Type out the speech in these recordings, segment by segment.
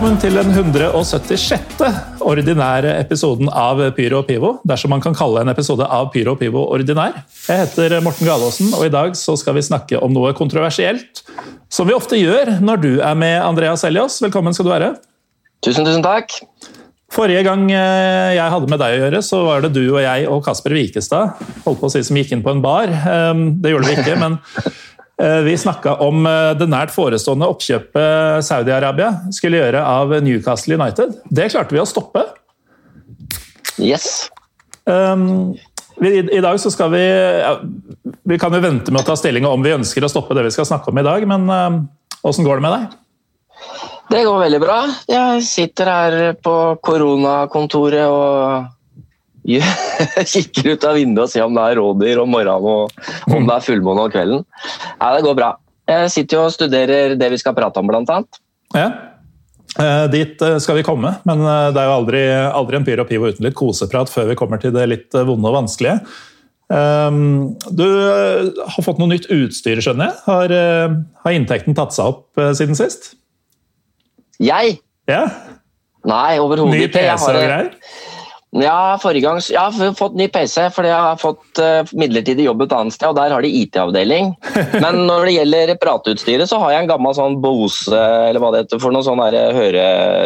Velkommen til den 176. ordinære episoden av Pyro og Pivo. Dersom man kan kalle en episode av Pyro og Pivo ordinær. Jeg heter Morten Galaasen, og i dag så skal vi snakke om noe kontroversielt. Som vi ofte gjør når du er med, Andreas Elias. Velkommen skal du være. Tusen, tusen takk. Forrige gang eh, jeg hadde med deg å gjøre, så var det du og jeg og Kasper Wikestad holdt på å si som gikk inn på en bar. Ehm, det gjorde vi ikke, men vi snakka om eh, det nært forestående oppkjøpet Saudi-Arabia skulle gjøre av Newcastle United. Det klarte vi å stoppe. Yes. Um, I, I dag så skal vi ja, Vi kan jo vente med å ta stilling om vi ønsker å stoppe det vi skal snakke om i dag, men åssen um, går det med deg? Det går veldig bra. Jeg sitter her på koronakontoret og kikker ut av vinduet og ser om det er rådyr om morgenen og om det er fullmåne om kvelden. Nei, det går bra. Jeg sitter jo og studerer det vi skal prate om, blant annet. Ja. Eh, dit eh, skal vi komme, men eh, det er jo aldri, aldri en pyr og pivo uten litt koseprat før vi kommer til det litt vonde og vanskelige. Um, du har fått noe nytt utstyr, skjønner jeg. Har, har inntekten tatt seg opp siden sist? Jeg? Ja. Nei, overhodet ikke. Ny PC og greier? Ja, forrige gang Jeg har fått ny PC fordi jeg har fått uh, midlertidig jobb et annet sted, og der har de IT-avdeling. Men når det gjelder prateutstyret, så har jeg en gammel sånn Bose eller hva det heter for noe sånn, der, høre,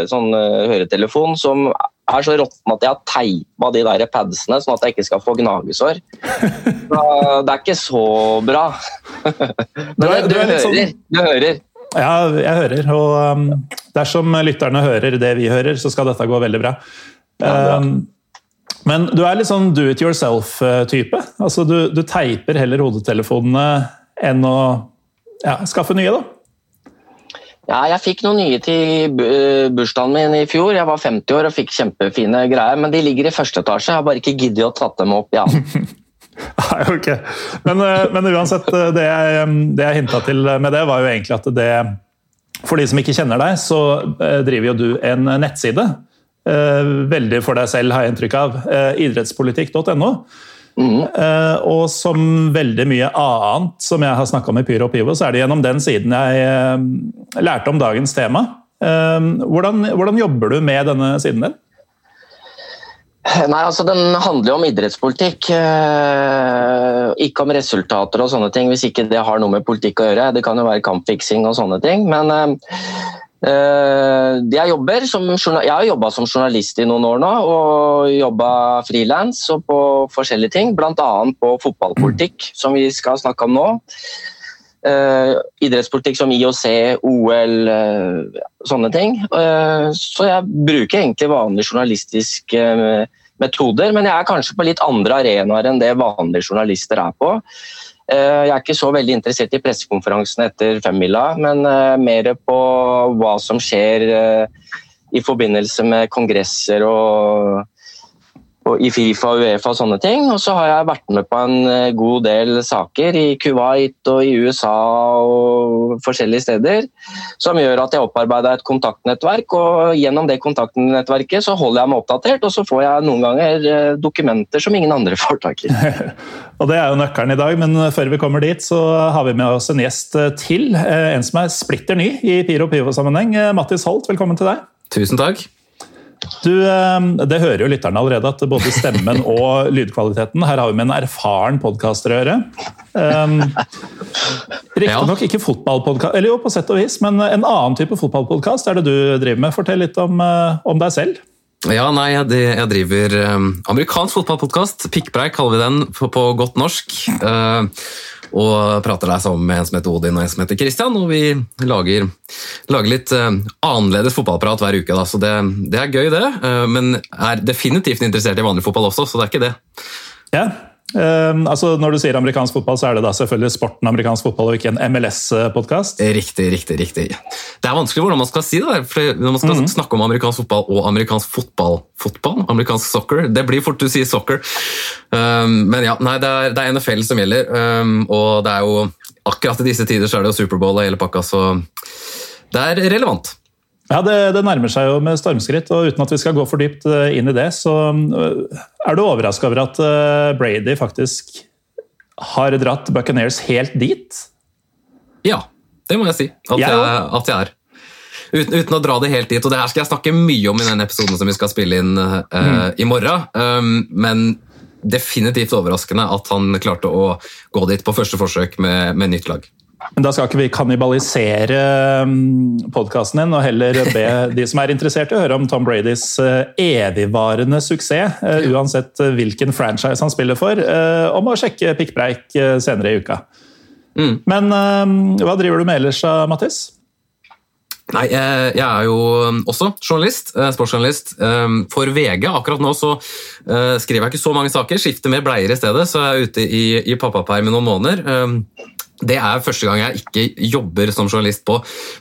sånn uh, høretelefon som er så råtten at jeg har teipa de der padsene sånn at jeg ikke skal få gnagesår. Så det er ikke så bra. Men du, du, du hører. Sånn... Du hører. Ja, jeg hører. Og um, dersom lytterne hører det vi hører, så skal dette gå veldig bra. Ja, um, men du er litt sånn do it yourself-type. Altså, du, du, teiper heller hodetelefonene enn å ja, skaffe nye, da. Ja, jeg fikk noen nye til bursdagen min i fjor. Jeg var 50 år og fikk kjempefine greier, men de ligger i første etasje. Jeg har bare ikke giddet å tatt dem opp. Ja. Nei, ok. Men, eh, men uansett, eh, det jeg, det jeg hinta til med det, var jo egentlig at det For de som ikke kjenner deg, så eh, driver jo du en nettside. Veldig for deg selv, har jeg inntrykk av. Idrettspolitikk.no. Mm. Og som veldig mye annet som jeg har snakka om i Pyro og Pivo, så er det gjennom den siden jeg lærte om dagens tema. Hvordan, hvordan jobber du med denne siden din? Nei, altså Den handler jo om idrettspolitikk, eh, ikke om resultater og sånne ting. Hvis ikke det har noe med politikk å gjøre. Det kan jo være kampfiksing og sånne ting. Men jeg jobber som Jeg har jobba som journalist i noen år nå, og jobba frilans og på forskjellige ting. Bl.a. på fotballpolitikk, som vi skal snakke om nå. Uh, idrettspolitikk som IOC, OL, uh, sånne ting. Så jeg bruker egentlig vanlige journalistiske metoder, men jeg er kanskje på litt andre arenaer enn det vanlige journalister er på. Jeg er ikke så veldig interessert i pressekonferansen etter femmila, men mer på hva som skjer i forbindelse med kongresser og i Fifa og Uefa og sånne ting. Og så har jeg vært med på en eh, god del saker i Kuwait og i USA og forskjellige steder som gjør at jeg opparbeida et kontaktnettverk. Og gjennom det kontaktnettverket så holder jeg meg oppdatert, og så får jeg noen ganger eh, dokumenter som ingen andre får tak i. og Det er jo nøkkelen i dag, men før vi kommer dit, så har vi med oss en gjest eh, til. En som er splitter ny i Piro Pivo-sammenheng. Mattis Holt, velkommen til deg. Tusen takk. Du, ehm, det hører jo lytterne allerede, at både stemmen og lydkvaliteten Her har vi med en erfaren podkaster å gjøre. Um, Riktignok ja. ikke fotballpodkast, eller jo, på sett og vis, men en annen type fotballpodkast er det du driver med. Fortell litt om, eh, om deg selv. Ja, nei, jeg, driver um, amerikansk fotballpodkast. Pikkpreik kaller vi den på, på godt norsk. Og prater der sammen med en som heter Odin og en som heter Christian. Og vi lager, lager litt uh, annerledes fotballprat hver uke, da, så det, det er gøy, det. Uh, men er definitivt interessert i vanlig fotball også, så det er ikke det. Ja, Uh, altså Når du sier amerikansk fotball, så er det da selvfølgelig sporten amerikansk fotball og ikke en MLS-podkast? Riktig, riktig. riktig. Det er vanskelig hvordan man skal si det. For når man skal mm. snakke om amerikansk fotball og amerikansk fotball, fotball, amerikansk soccer Det blir fort du sier soccer. Um, men ja, nei, det er, det er NFL som gjelder. Um, og det er jo akkurat i disse tider så er det jo Superbowl og hele pakka, så det er relevant. Ja, det, det, nærmer seg jo med stormskritt, og uten at vi skal gå for dypt eh, inn i det, så eh, er du overraska over at eh, Brady faktisk har dratt Buccaneers helt dit? Ja, det må jeg si at, jeg, jeg, at jeg er. uten, uten, å dra det helt dit, og det her skal jeg snakke mye om i den episoden som vi skal spille inn uh, mm. i morgen, um, men definitivt overraskende at han klarte å gå dit på første forsøk med, med nytt lag. Men da skal ikke vi kannibalisere mm, podkasten din, og heller be de som er interessert å høre om Tom Bradys eh, evigvarende suksess, eh, uansett eh, hvilken franchise han spiller for, om å sjekke pikkpreik senere i uka. Mm. Men hva driver du med ellers, Mattis? Nei, jeg er jo også journalist, sportsjournalist. For VG akkurat nå så skriver jeg ikke så mange saker, skifter mer bleier i stedet, så jeg er ute i, i pappaperm i noen måneder. Det er første gang jeg ikke jobber som journalist på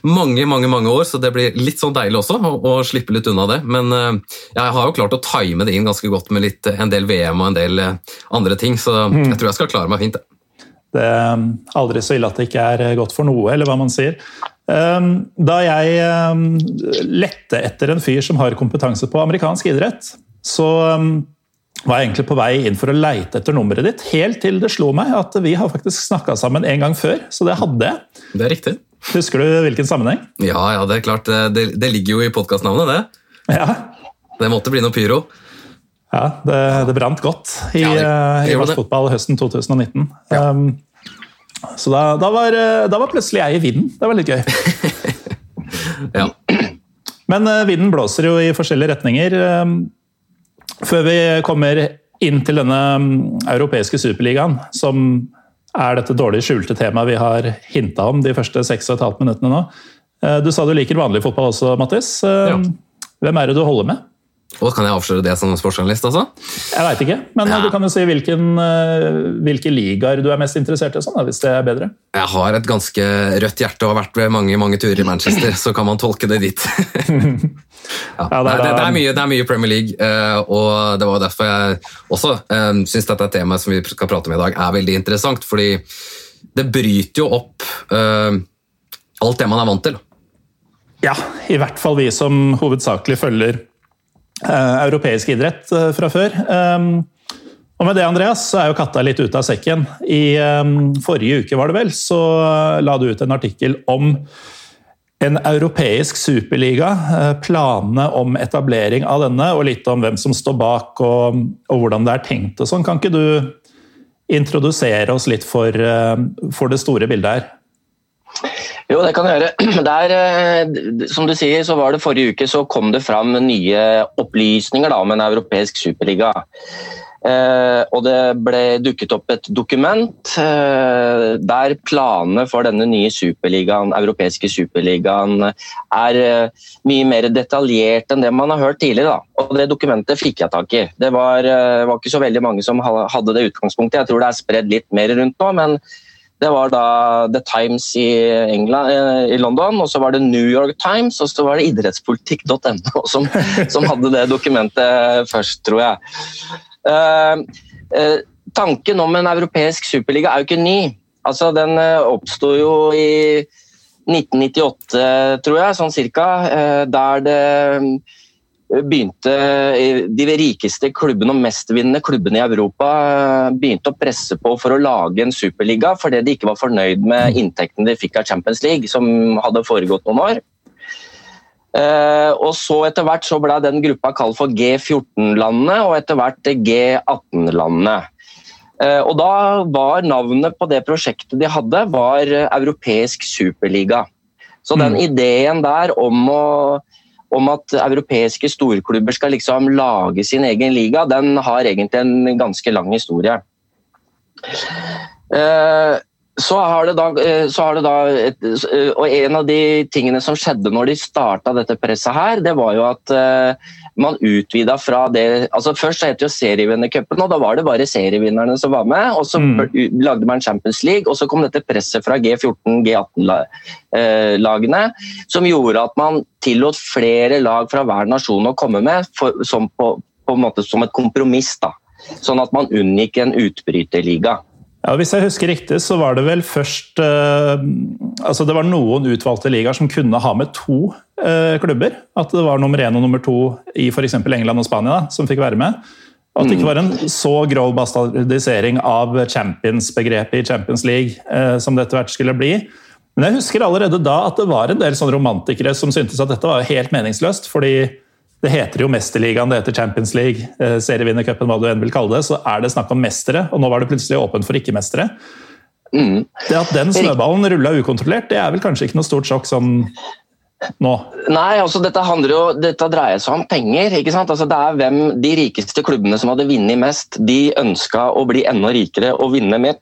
mange mange, mange år, så det blir litt sånn deilig også å, å slippe litt unna det. Men jeg har jo klart å time det inn ganske godt med litt, en del VM og en del andre ting, så mm. jeg tror jeg skal klare meg fint. Det er aldri så ille at det ikke er godt for noe, eller hva man sier. Um, da jeg um, lette etter en fyr som har kompetanse på amerikansk idrett, så um, var jeg egentlig på vei inn for å leite etter nummeret ditt, helt til det slo meg at vi har faktisk snakka sammen en gang før. Så det hadde jeg. Det er riktig. Husker du hvilken sammenheng? Ja, ja det er klart. Det, det ligger jo i podkastnavnet, det. Ja. Det måtte bli noe pyro. Ja, det, det brant godt i, ja, det, eh, i norsk fotball høsten 2019. Ja. Um, så da, da, var, eh, da, var, plutselig jeg i vinden. Det var litt gøy. ja. Men uh, vinden blåser jo i forskjellige retninger. Um, før vi kommer inn til denne mm, europeiske superligaen, som er dette dårlig skjulte temaet vi har hinta om de første seks og et halvt minuttene nå. Eh, du sa du liker vanlig fotball også, Mattis. Eh, ja. Hvem er det du holder med? Og Kan jeg avsløre det som sportsjournalist? altså? Jeg veit ikke, men ja. du kan jo si hvilken, eh, hvilke ligaer du er mest interessert i. Sånn, hvis det er bedre. Jeg har et ganske rødt hjerte og har vært ved mange mange turer i Manchester, så kan man tolke det dit. ja. Ja, det, er, det, det, er mye, det, er mye, Premier League, eh, og det var derfor jeg også um, syns dette temaet som vi skal prate om i dag, er veldig interessant. fordi det bryter jo opp uh, alt det man er vant til. Ja, i hvert fall vi som hovedsakelig følger Eh, europeisk idrett eh, fra før. Ehm, og med det, Andreas, så er jo katta litt ute av sekken. I ehm, forrige uke var det vel, så la du ut en artikkel om en europeisk superliga, eh, planene om etablering av denne, og litt om hvem som står bak og, og hvordan det er tenkt og sånn. Kan ikke du introdusere oss litt for, for det store bildet her? Jo, det kan jeg gjøre. Der, eh, som du sier, så var det Forrige uke så kom det fram nye opplysninger da, om en europeisk superliga. Eh, og det ble dukket opp et dokument eh, der planene for denne nye superligaen, europeiske superligaen er eh, mye mer detaljert enn det man har hørt tidligere. Da. Og Det dokumentet fikk jeg tak i. Det var, eh, var ikke så veldig mange som hadde det utgangspunktet. Jeg tror det er spredd litt mer rundt nå. men det var da The Times i, England, eh, i London, og så var det New York Times, og så var det idrettspolitikk.no som, som, hadde det dokumentet først, tror jeg. Uh, tanken om en europeisk superliga er jo ikke ny. Altså, den uh, oppsto jo i 1998, tror jeg, sånn cirka, der det begynte de rikeste klubbene og mestvinnende klubbene i Europa eh, begynte å presse på for å lage en superliga fordi de ikke var fornøyd med inntektene de fikk av Champions League, som hadde foregått noen år. Eh, og så Etter hvert så ble den gruppa kalt for G14-landene og etter hvert G18-landene. Eh, og Da var navnet på det prosjektet de hadde, var Europeisk superliga. Så den mm. ideen der om å om at europeiske storklubber skal liksom lage sin egen liga, den har egentlig en ganske lang historie. Eh, så har det da, eh, har det da et, eh, og En av de tingene som skjedde når de starta dette presset, her, det var jo at man utvida fra det altså Først så het det jo serievinnercupen, og da var det bare serievinnerne som var med. og Så mm. lagde man Champions League, og så kom dette presset fra G14, G18-lagene, som gjorde at man tillot flere lag fra hver nasjon å komme med, for, som, på, på som et kompromiss. da. Sånn at man unngikk en utbryterliga. Ja, Hvis jeg husker riktig, så var det vel først eh, altså Det var noen utvalgte ligaer som kunne ha med to eh, klubber. At det var nummer én og nummer to i f.eks. England og Spania som fikk være med. At det ikke var en så grov bastardisering av champions-begrepet i Champions League eh, som det etter hvert skulle bli. Men jeg husker allerede da at det var en del sånne romantikere som syntes at dette var helt meningsløst. fordi det heter jo Mesterligaen, det heter Champions League, eh, serievinnercupen, hva du enn vil kalle det. Så er det snakk om mestere, og nå var det plutselig åpent for ikke-mestere. Mm. Det at den snøballen rulla ukontrollert, det er vel kanskje ikke noe stort sjokk sånn nå? Nei, altså dette, jo, dette dreier seg om penger. ikke sant? Altså det er hvem De rikeste klubbene som hadde vunnet mest, de ønska å bli enda rikere og vinne mer.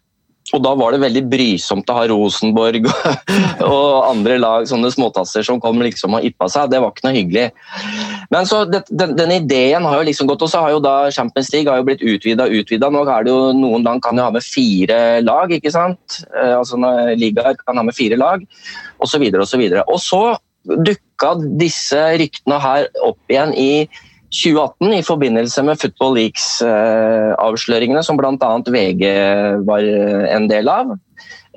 Og da var det veldig brysomt å ha Rosenborg og andre lag, sånne småtasser som kom liksom og yppa seg. Det var ikke noe hyggelig. Men så det, den, den, ideen har jo liksom gått, og så har jo da Champions League har jo blitt utvida og utvida. Nå er det jo noen land kan jo ha med fire lag, ikke sant. Eh, altså Ligaer kan ha med fire lag, osv. Og, så videre, og, så og så dukka disse ryktene her opp igjen i 2018 i forbindelse med Football Leaks-avsløringene, som bl.a. VG var en del av.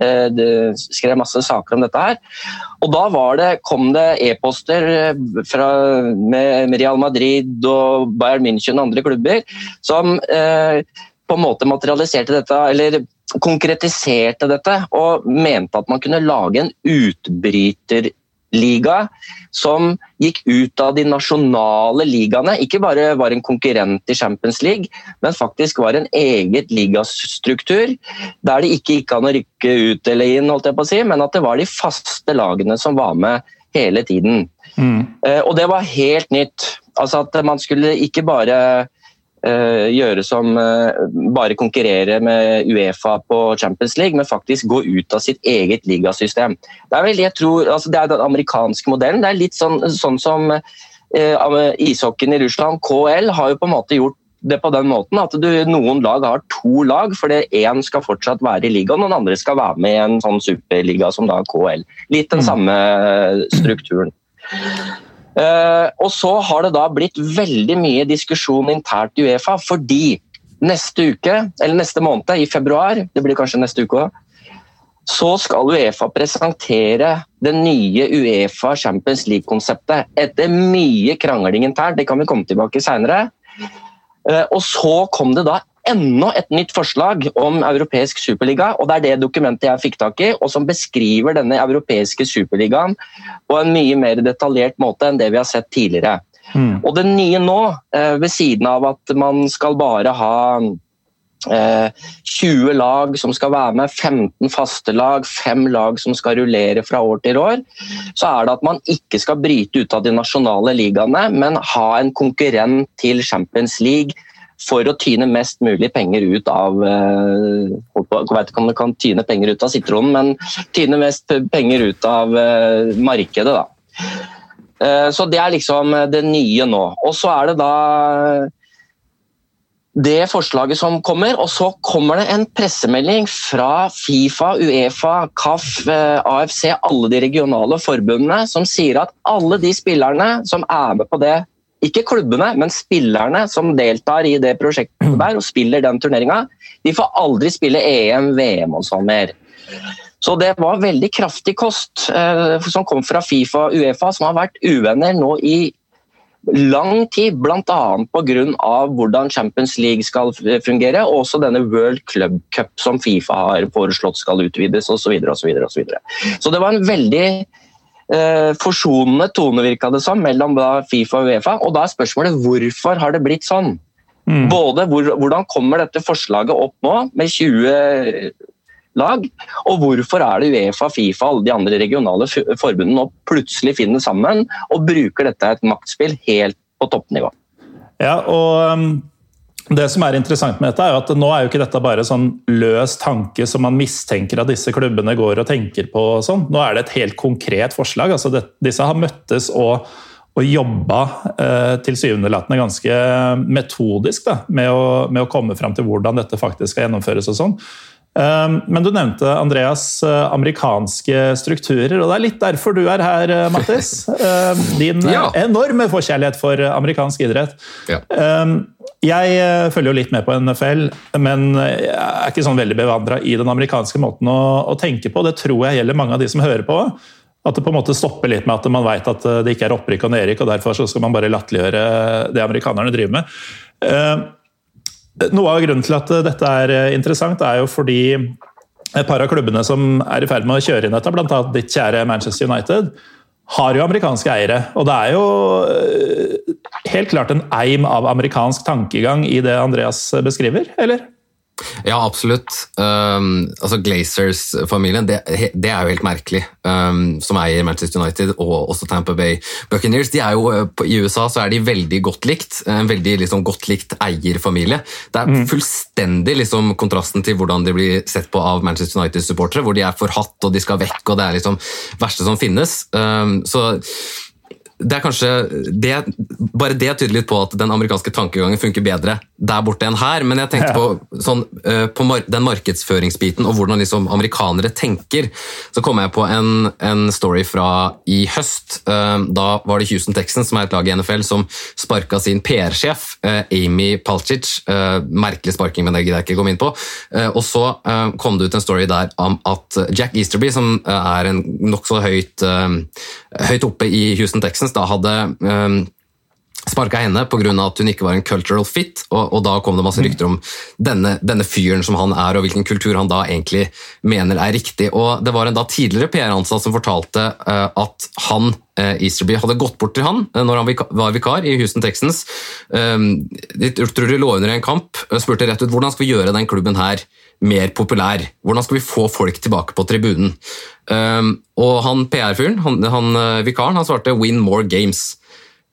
Eh, det skrev masse saker om dette her. Og da det, kom det e-poster eh, med Real Madrid og Bayern München og andre klubber som eh, på en måte materialiserte dette, eller konkretiserte dette, og mente at man kunne lage en utbryter liga som gikk ut av de nasjonale ligaene. Ikke bare var en konkurrent i Champions League, men faktisk var en eget ligastruktur der det ikke gikk an å rykke ut eller inn, holdt jeg på å si, men at det var de faste lagene som var med hele tiden. Mm. Eh, og det var helt nytt. Altså at man skulle ikke bare gjøre som eh, bare konkurrere med Uefa på Champions League, men faktisk gå ut av sitt eget ligasystem. Det er vel, jeg tror, altså det er den amerikanske modellen. Det er litt sånn, sånn som eh, ishockeyen i Russland. KL har jo på en måte gjort det på den måten at du, noen lag har to lag, fordi én skal fortsatt være i ligaen, og den andre skal være med i en sånn superliga som da KL. Litt den mm. samme strukturen. Uh, og så har det da blitt veldig mye diskusjon internt i Uefa, fordi neste uke, eller neste måned, i februar, det blir kanskje neste uke òg, så skal Uefa presentere det nye Uefa Champions League-konseptet. Etter mye krangling internt, det kan vi komme tilbake seinere. Uh, og så kom det da enda et nytt forslag om europeisk superliga. og Det er det dokumentet jeg fikk tak i, og som beskriver denne europeiske superligaen på en mye mer detaljert måte enn det vi har sett tidligere. Mm. Og Det nye nå, eh, ved siden av at man skal bare ha 20 eh, lag som skal være med, 15 faste lag, fem lag som skal rullere fra år til år. Så er det at man ikke skal bryte ut av de nasjonale ligaene, men ha en konkurrent til Champions League for å tyne mest mulig penger ut av eh, Jeg vet ikke om du kan tyne penger ut av sitronen, men tyne mest penger ut av eh, markedet. da. Eh, så det er liksom det nye nå. Og så er det da det forslaget som kommer, og så kommer det en pressemelding fra Fifa, Uefa, KAF, AFC, alle de regionale forbundene, som sier at alle de spillerne som er med på det ikke klubbene, men spillerne som deltar i det prosjektet der og spiller den turneringa, de får aldri spille EM, VM og sånn mer. Så det var veldig kraftig kost eh, som kom fra Fifa og Uefa, som har vært uvenner nå i lang tid, bl.a. pga. hvordan Champions League skal fungere, og også denne World Club Cup som Fifa har foreslått skal utvides osv. Så, videre, og så, videre, og så, videre. så det var en veldig forsonende tone, virka det som, mellom Fifa og Uefa. Og da er spørsmålet hvorfor har det blitt sånn? Mm. Både hvor, Hvordan kommer dette forslaget opp nå, med 20 lag, og hvorfor er det Uefa, Fifa og alle de andre regionale forbundene nå plutselig finner sammen og bruker dette et maktspill helt på toppnivå? Ja, og um det som er interessant med dette, er at nå er jo ikke dette bare sånn løs tanke som man mistenker at disse klubbene går og tenker på. og sånn. Nå er det et helt konkret forslag. altså det, Disse har møttes og, og jobba eh, tilsynelatende ganske metodisk da, med å, med å komme fram til hvordan dette faktisk skal gjennomføres. og sånn. Um, men du nevnte Andreas uh, amerikanske strukturer, og det er litt derfor du er her, uh, Mattis. Um, din ja. enorme forkjærlighet for amerikansk idrett. Ja. Um, jeg følger jo litt med på NFL, men jeg er ikke sånn veldig bevandra i den amerikanske måten å, å, tenke på. Det tror jeg gjelder mange av de som hører på. At det på en måte stopper litt med at man vet at det ikke er opprykk og nedrykk, og derfor skal man bare latterliggjøre det amerikanerne driver med. Noe av grunnen til at dette er interessant, er jo fordi et par av klubbene som er i ferd med å kjøre inn dette, bl.a. ditt kjære Manchester United, har jo amerikanske eiere. Og det er jo eh, helt klart en eim av amerikansk tankegang i det Andreas beskriver, eller? Ja, absolutt. Um, altså Glazers-familien, det, det, er jo helt merkelig. Um, som eier Manchester United og også Tamper Bay Buccaneers. De er jo, uh, I USA så er de veldig godt likt. En veldig liksom, godt likt eierfamilie. Det er mm. fullstendig liksom, kontrasten til hvordan de blir sett på av Manchester United-supportere. Hvor de er forhatt og de skal vekk, og det er liksom verste som finnes. Um, så det er kanskje det, Bare det tyder litt på at den amerikanske tankegangen funker bedre der borte enn her. Men jeg tenkte på, sånn, eh, på den markedsføringsbiten og hvordan liksom amerikanere tenker. Så kom jeg på en, en, story fra i høst. Eh, da var det Houston Texans, som er et lag i NFL, som sparka sin PR-sjef, eh, Amy Palcic. Merkelig sparking, men det gidder jeg ikke komme inn på. Og så kom det ut en story der om at Jack Easterby, som er en nokså høyt, høyt oppe i Houston Texans, da hadde um, sparka henne pga. at hun ikke var en cultural fit, og, og, da kom det masse rykter om denne, denne, fyren som han er, og hvilken kultur han da egentlig mener er riktig. Og Det var en da tidligere PR-ansatt som fortalte uh, at han, uh, Easterby, hadde gått bort til han uh, når han vika var vikar i Houston Texans. Um, de tror de lå under en kamp, spurte rett ut hvordan skal vi gjøre den klubben her mer populær. Hvordan skal vi få folk tilbake på tribunen? Um, og han PR-fyren, han, han, vikaren, han svarte 'win more games'.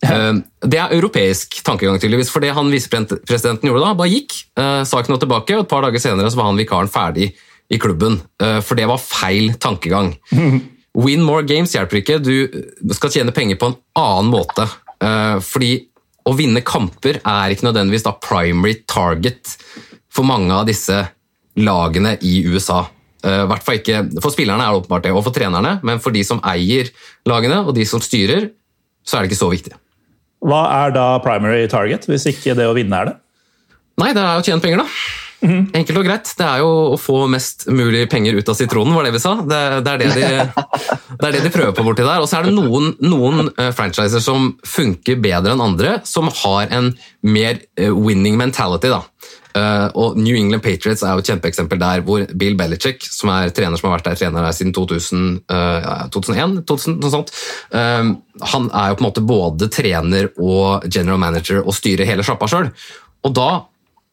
Eh, det er europeisk tankegang, tydeligvis. For det han visepresidenten gjorde da, bare gikk, eh, sa ikke noe tilbake, og et par dager senere så var han vikaren ferdig i klubben. Eh, for det var feil tankegang. Win more games hjelper ikke, du skal tjene penger på en annen måte. Fordi å vinne kamper er ikke nødvendigvis da primary target for mange av disse lagene i USA. fall ikke, For spillerne er det åpenbart det, og for trenerne, men for de som eier lagene og de som styrer, så er det ikke så viktig. Hva er da primary target, hvis ikke det å vinne er det? Nei, det er å tjene penger, da. Mm. Enkelt og greit. Det er jo å få mest mulig penger ut av sitronen, var det vi sa. Det, det, er, det, de, det er, det de, prøver på borti der. Og så er det noen, noen uh, franchiser som funker bedre enn andre, som har en mer uh, winning mentality. da. Uh, og New England Patriots er jo et kjempeeksempel der hvor Bill Belichick, som er trener som har vært der trener der siden 2000, uh, 2001, 2000, noe sånt, uh, han er jo på en måte både trener og general manager og styrer hele sjappa sjøl. Og da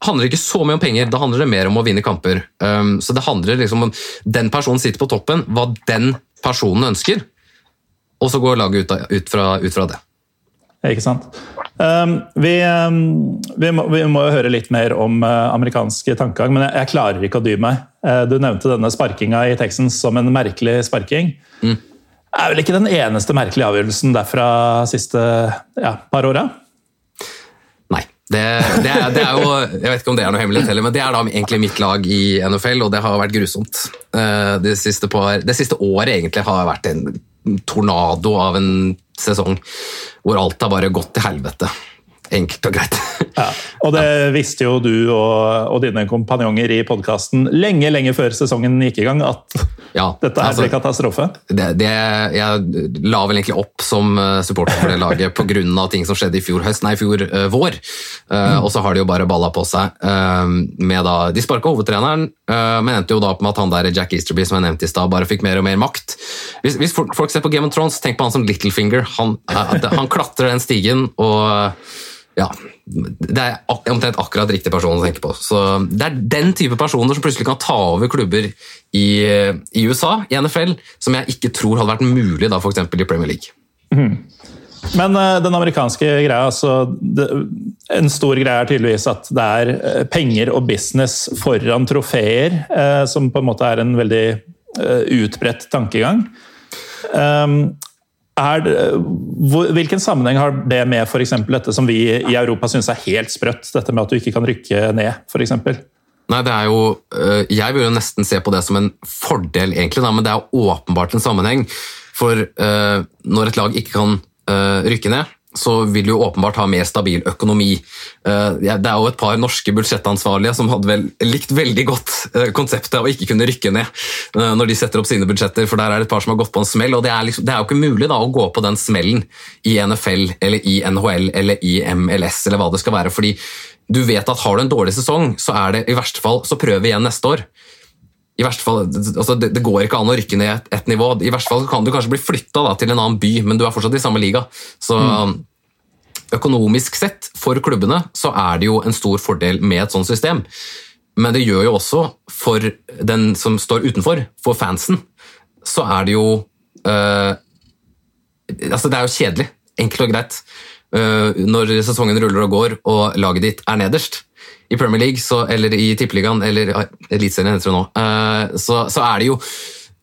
handler det ikke så mye om penger, da handler det mer om å vinne kamper. Um, så det handler liksom om den personen sitter på toppen, hva den personen ønsker, og så går laget ut, fra, ut fra det. Ikke sant. Um, vi, um, vi, må, vi, må, jo høre litt mer om uh, amerikansk tankegang, men jeg, jeg, klarer ikke å dy meg. Uh, du nevnte denne sparkinga i Texans som en merkelig sparking. Mm. er vel ikke den eneste merkelige avgjørelsen derfra siste ja, par åra? Nei. Det, det, er, det, er, jo Jeg vet ikke om det er noe hemmelighet heller, men det er da egentlig mitt lag i NFL, og det har vært grusomt. Uh, det siste, par, det siste året egentlig har vært en tornado av en sesong hvor alt har bare gått til helvete. Enkelt og greit. Ja, og det visste jo du og, og dine kompanjonger i podkasten lenge lenge før sesongen gikk i gang, at ja, dette her altså, blir katastrofe? Det, det, jeg la vel egentlig opp som eh, supporter for det laget pga. ting som skjedde i fjor høst, nei, fjor uh, vår. Uh, mm. Og så har de jo bare balla på seg. Uh, med da, de sparka hovedtreneren, men endte jo da med at han der Jack Easterby som jeg nevnte i stad, bare fikk mer og mer makt. Hvis, hvis, folk ser på Game of Thrones, tenk på han som Littlefinger. Han, han klatrer den stigen og ja, det er omtrent akkurat riktig person å tenke på. Så Det er den type personer som plutselig kan ta over klubber i, i USA, i NFL, som jeg ikke tror hadde vært mulig da f.eks. i Premier League. Mm. Men uh, den amerikanske greia, altså det, En stor greie er tydeligvis at det er uh, penger og business foran trofeer, uh, som på en måte er en veldig utbredt tankegang. Um, det, hvilken sammenheng har det med for dette som vi i Europa syns er helt sprøtt? Dette med at du ikke kan rykke ned, f.eks.? Nei, det er jo, øh, Jeg vil jo nesten se på det som en fordel, egentlig, men det er åpenbart en sammenheng. For når et lag ikke kan rykke ned, så vil du åpenbart ha mer stabil økonomi. Eh, det er jo et par norske budsjettansvarlige som hadde vel, likt veldig godt eh, konseptet å ikke kunne rykke ned eh, når de setter opp sine budsjetter, for der er det et par som har gått på en smell. og Det er, liksom, det er jo ikke mulig da, å gå på den smellen i NFL eller i NHL eller i MLS eller hva det skal være. fordi du vet at har du en dårlig sesong, så er det i verste fall så prøver vi igjen neste år. I verste fall, altså det, det, går ikke an å rykke ned et, et, nivå. I verste fall kan du kanskje bli flytta til en annen by, men du er fortsatt i samme liga. Så mm. økonomisk sett, for klubbene, så er det jo en stor fordel med et sånt system. Men det gjør jo også for den som står utenfor, for fansen, så er det jo øh, Altså, det er jo kjedelig. Enkelt og greit. Uh, når sesongen ruller og går og laget ditt er nederst i Premier League så, eller i Tippeligaen eller Eliteserien heter det nå, uh, så, så, er det jo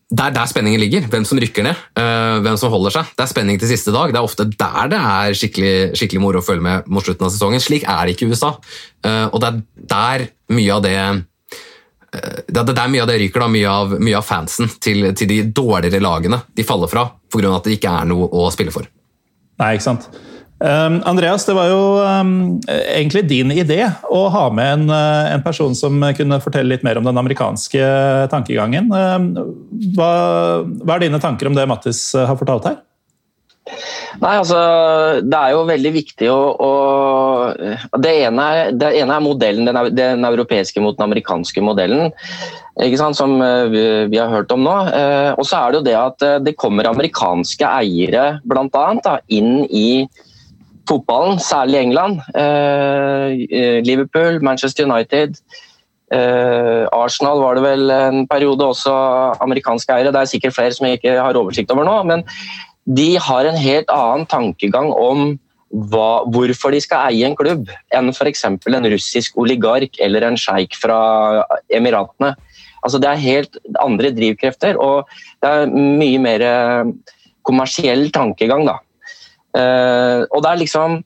der, der spenningen ligger. Hvem som rykker ned, uh, hvem som holder seg. Det er spenning til siste dag. Det er ofte der det er skikkelig, skikkelig moro å følge med mot slutten av sesongen. Slik er det ikke i USA. og det er der mye av det det er der mye av det ryker, da, mye av, mye av fansen til, til, de dårligere lagene de faller fra pga. at det ikke er noe å spille for. Nei, ikke sant. Um, Andreas, det var jo um, egentlig din idé å ha med en, uh, en, person som kunne fortelle litt mer om den amerikanske tankegangen. Um, hva, hva, er dine tanker om det Mattis uh, har fortalt her? Nei, altså, Det er jo veldig viktig å, å det, ene er, det, ene er, modellen, den, den, europeiske mot den amerikanske modellen, som vi, vi har hørt om nå. Og så er det jo det at det kommer amerikanske eiere blant annet, da, inn i fotballen, særlig England. Eh, eh, Liverpool, Manchester United. Eh, Arsenal var det vel en periode også amerikanske eiere. Det er sikkert flere som jeg ikke har oversikt over nå. Men de har en helt annen tankegang om hva, hvorfor de skal eie en klubb, enn f.eks. en russisk oligark eller en sjeik fra Emiratene. Altså, det er helt andre drivkrefter, og det er mye mer kommersiell tankegang. da. Uh, og det er liksom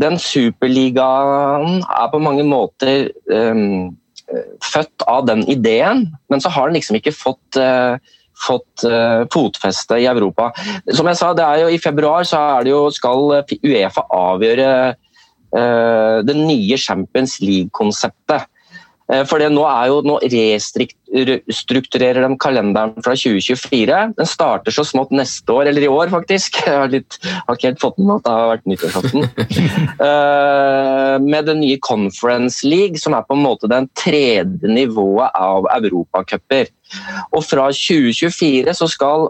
Den superligaen er på mange måter um, født av den ideen, men så har den liksom ikke fått uh, fått fotfeste i Europa. Som jeg sa, det er jo I februar så er det jo, skal Uefa avgjøre det nye Champions League-konseptet. Eh, for nå, jo, nå restrukturerer de kalenderen fra 2024. Den starter så smått neste år, eller i år faktisk. Jeg har, litt, har ikke helt fått med at det har vært nyttårsaften. uh, med den nye Conference League, som er på en måte den tredje nivået av europacuper. Og fra 2024 så skal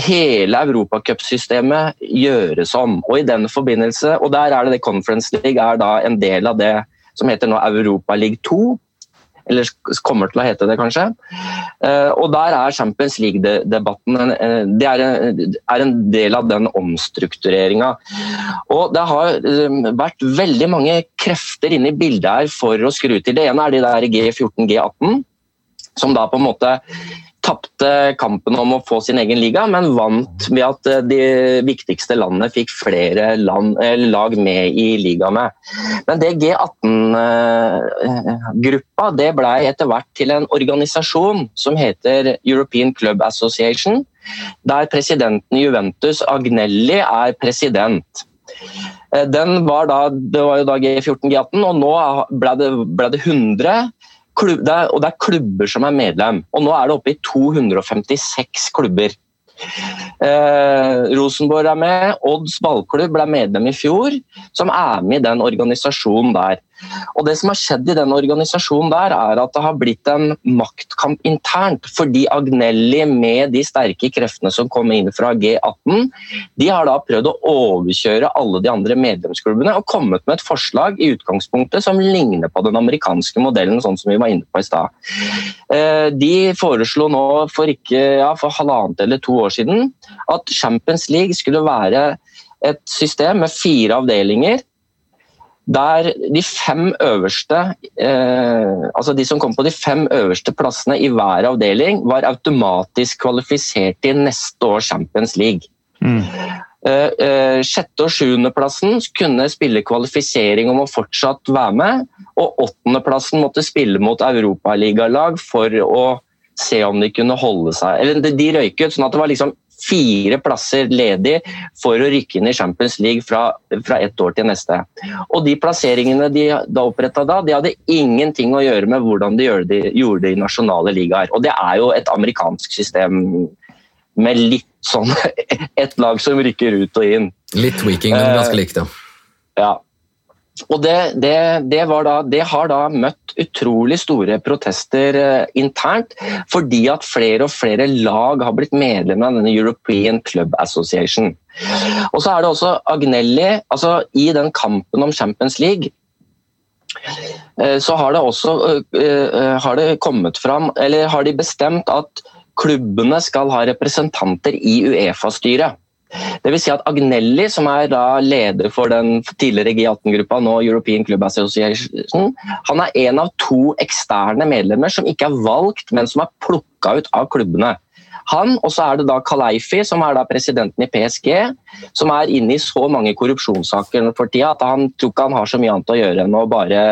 hele europacupsystemet gjøres om. Og i den forbindelse, og der er det det Conference League er da en del av det som heter nå Europa League 2. Eller kommer til å hete det, kanskje. Eh, og der er Champions League-debatten det er en del av den omstruktureringa. Og det har eh, vært veldig mange krefter inne i bildet her for å skru til. Det ene er de der G14, G18, som da på en måte tapte kampen om å få sin egen liga, men vant ved at eh, de viktigste landene fikk flere land, lag med i ligaene. Men det G18-gruppa det ble etter hvert til en organisasjon som heter European Club Association, der presidenten Juventus, Agnelli, er president. Eh, den var da, det var jo da G14, G18, og nå ble det, ble det 100 klubb, det er, og det er klubber som er medlem. Og nå er det oppe i 256 klubber. Eh, Rosenborg er med, Odds ballklubb ble medlem i fjor, som er med i den organisasjonen der. Og Det som har skjedd i den organisasjonen, der er at det har blitt en maktkamp internt. Fordi Agnelli, med de sterke kreftene som kom inn fra G18, de har da prøvd å overkjøre alle de andre medlemsklubbene og kommet med et forslag i utgangspunktet som ligner på den amerikanske modellen, sånn som vi var inne på i stad. Eh, de foreslo nå for, ikke, ja, for halvannet eller to år siden at Champions League skulle være et system med fire avdelinger der de fem øverste, eh, altså de som kom på de fem øverste plassene i hver avdeling, var automatisk kvalifisert til neste års Champions League. Mm. Eh, eh, sjette- og sjuendeplassen kunne spille kvalifisering om å fortsatt være med, og åttendeplassen måtte spille mot europaligalag for å se om de kunne holde seg. Eller de røyket, sånn at det var liksom fire plasser ledig for å rykke inn i Champions League fra, fra ett år til neste. Og De plasseringene de da oppretta da, de hadde ingenting å gjøre med hvordan de gjorde, det, gjorde det i nasjonale ligaer. Og Det er jo et amerikansk system med litt sånn ett lag som rykker ut og inn. Litt tweaking, men ganske likt, ja. ja. Og det, det, det, da, det, har da møtt utrolig store protester eh, internt, fordi at flere og flere lag har blitt medlemmer av denne European Club Association. Og så er det også Agnelli altså I den kampen om Champions League eh, så har det også eh, har det kommet fram, eller har de bestemt at klubbene skal ha representanter i Uefa-styret. Vil Si at Agnelli, som er leder for den tidligere G18-gruppa, nå European Club Association, han er en av to eksterne medlemmer som ikke er valgt, men som er plukka ut av klubbene. Han, og så er det da Kaleifi, som er da presidenten i PSG, som er inne i så mange korrupsjonssaker for tida at han tror ikke han har så mye annet å gjøre enn å bare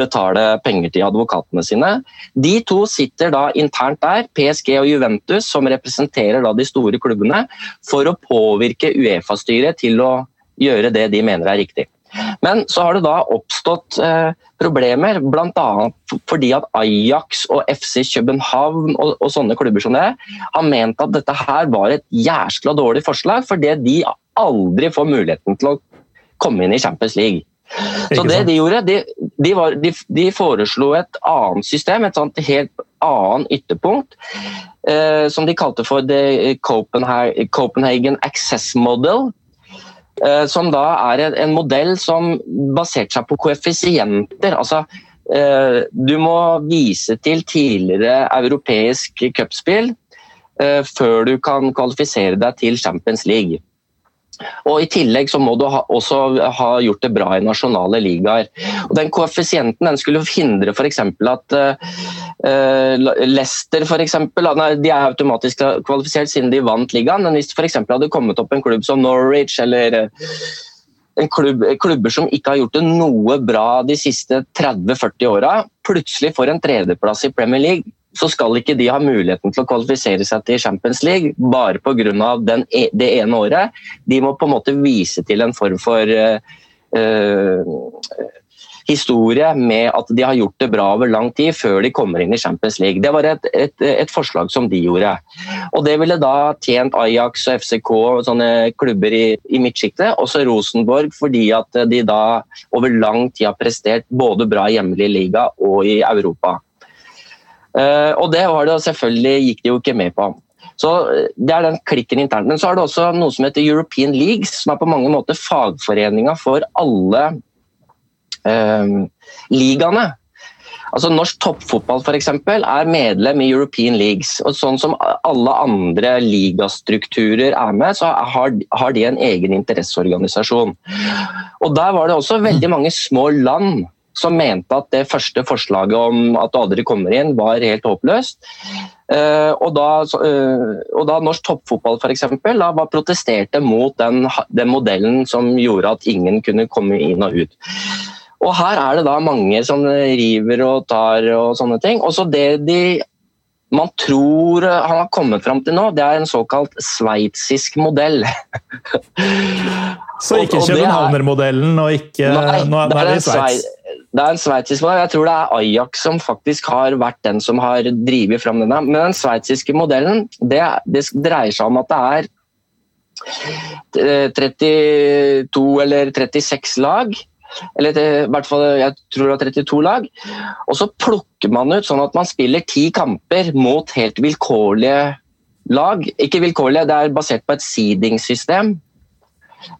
betale penger til advokatene sine. De to sitter da internt der, PSG og Juventus, som representerer da de store klubbene, for å påvirke Uefa-styret til å gjøre det de mener er riktig. Men så har det da oppstått eh, problemer, bl.a. fordi at Ajax og FC København og, og, sånne klubber som det har ment at dette her var et jæskla dårlig forslag, fordi de aldri får muligheten til å komme inn i Champions League. Så det De gjorde, de, de, var, de, de foreslo et annet system, et sånt helt annet ytterpunkt, eh, som de kalte for The Copenhagen Access Model som da er en modell som baserte seg på koeffisienter. Altså, eh, du må vise til tidligere europeisk cupspill eh, før du kan kvalifisere deg til Champions League. Og I tillegg så må du ha, også ha gjort det bra i nasjonale ligaer. Og Den koeffisienten den skulle hindre f.eks. at uh, Leicester for eksempel, de er automatisk kvalifisert siden de vant ligaen, men hvis det hadde kommet opp en klubb som Norwich eller en klubb, klubber som ikke har gjort det noe bra de siste 30-40 åra, plutselig får en tredjeplass i Premier League, så skal ikke de ha muligheten til å kvalifisere seg til Champions League bare pga. E, det ene året. De må på en måte vise til en form for uh, historie med at de har gjort det bra over lang tid før de kommer inn i Champions League. Det var et, et, et forslag som de gjorde. Og Det ville da tjent Ajax og FCK og sånne klubber i, i midtsjiktet, også Rosenborg, fordi at de da over lang tid har prestert både bra hjemlig liga og i Europa. Uh, og det det selvfølgelig gikk de jo ikke med på. Så eh, Det er den klikken internt. Men så har det også noe som heter European Leagues, som er på mange måter fagforeninga for alle uh, ligaene. Altså Norsk toppfotball for eksempel, er medlem i European Leagues. og Sånn som alle andre ligastrukturer er med, så har, har de en egen interesseorganisasjon. Og Der var det også veldig mange små land som mente at det første forslaget om at du aldri kommer inn, var helt håpløst. Uh, og, da, uh, og da norsk toppfotball for eksempel, da var protesterte mot den, den, modellen som gjorde at ingen kunne komme inn og ut. Og Her er det da mange som river og tar og sånne ting. Og så det de man tror han har kommet fram til nå, det er en såkalt sveitsisk modell. så ikke københavnermodellen og ikke Nei, nå, nå er det Sveits? Det er en sveitsisk modell. Jeg tror det er Ajax som faktisk har vært den som har drevet fram denne. Men den sveitsiske modellen det, det, dreier seg om at det er 32 eh, eller 36 lag. Eller i hvert fall jeg tror det er 32 lag. Og så plukker man ut sånn at man spiller ti kamper mot helt vilkårlige lag. Ikke vilkårlige, det er basert på et seedingssystem.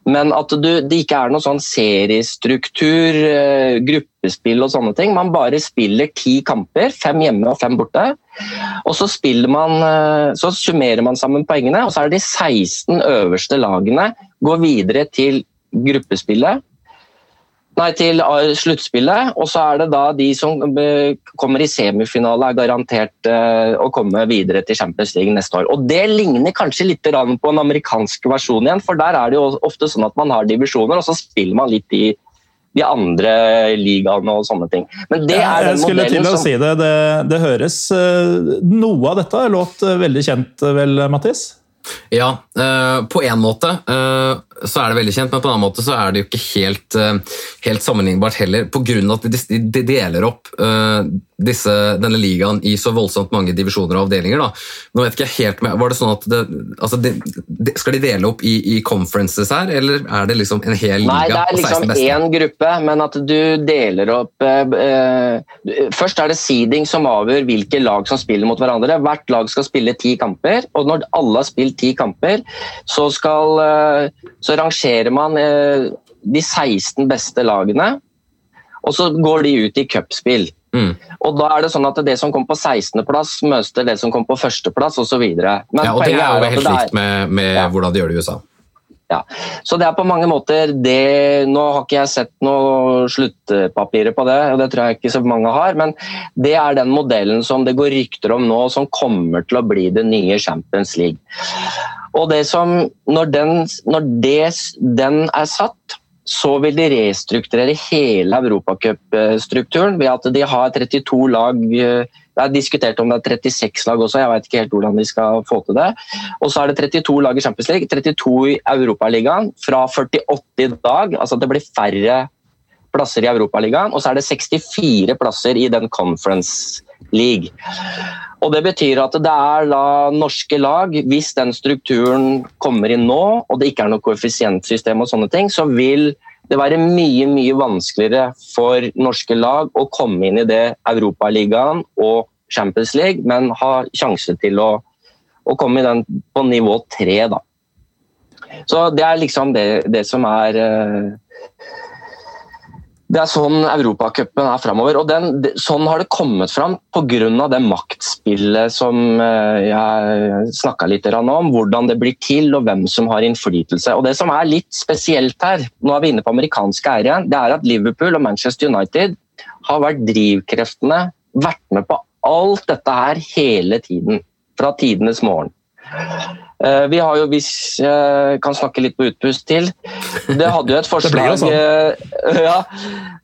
Men at du, det ikke er noe sånn seriestruktur, eh, gruppespill og sånne ting. Man bare spiller ti kamper, fem hjemme og fem borte. Og så, man, eh, så summerer man sammen poengene, og så er det de 16 øverste lagene går videre til gruppespillet nei, til eh, sluttspillet. Og så er det da de som eh, kommer i semifinale, er garantert uh, å komme videre til Champions League neste år. Og Det ligner kanskje litt på en amerikansk versjon igjen, for der er det jo ofte sånn at man har divisjoner, og så spiller man litt i de andre ligaene og sånne ting. Men det er den Jeg skulle til å som... si det. det. Det høres Noe av dette låt veldig kjent, vel, Mattis? Ja, på en måte. Så er det veldig kjent, men på en annen måte så er det jo ikke helt, uh, helt sammenlignbart heller, pga. at de, de, deler opp uh, disse, denne ligaen i så voldsomt mange divisjoner og avdelinger. Da. Nå vet ikke jeg helt med, var det sånn at det, altså de, Skal de dele opp i, i, conferences her, eller er det liksom en hel liga? Nei, det er liksom én gruppe, men at du deler opp uh, Først er det seeding som avgjør hvilke lag som spiller mot hverandre. Hvert lag skal spille ti kamper, og når alle har spilt ti kamper, så, skal, uh, så rangerer man uh, de 16 beste lagene, og så går de ut i cupspill. Mm. Og da er det sånn at det som kom på 16.-plass, møter det som kom på førsteplass osv. Ja, og det er jo helt likt med, med ja. hvordan de gjør det i USA. Ja, så det er på mange måter det Nå har ikke jeg sett noe sluttpapirer på det, og det tror jeg ikke så mange har, men det er den modellen som det går rykter om nå, som kommer til å bli det nye Champions League. Og det som, når den, når det, den er satt, så vil de restrukturere hele europacupstrukturen ved at de har 32 lag. Eh, det er diskutert om det er 36 lag også, jeg vet ikke helt hvordan de skal få til det. Og så er det 32 lag i Champions League, 32 i Europaligaen. Fra 48 i dag, altså det blir færre plasser i Europaligaen. Og så er det 64 plasser i den Conference League. Og Det betyr at det er da norske lag, hvis den strukturen kommer inn nå, og det ikke er noe koeffisientsystem, og sånne ting, så vil det være mye mye vanskeligere for norske lag å komme inn i det Europaligaen og Champions League, men ha sjanse til å, å komme i den på nivå tre. Da. Så det er liksom det, det som er uh, det er sånn Europacupen er framover. Og den, sånn har det kommet fram pga. det maktspillet som eh, jeg snakka litt om. Hvordan det blir til og hvem som har innflytelse. Og Det som er litt spesielt her, nå er vi inne på amerikanske eiere igjen, det er at Liverpool og Manchester United har vært drivkreftene, vært med på alt dette her hele tiden. Fra tidenes morgen. Eh, vi har jo, hvis jeg kan snakke litt på utpust til Det hadde jo et forslag sånn. Eh, ja,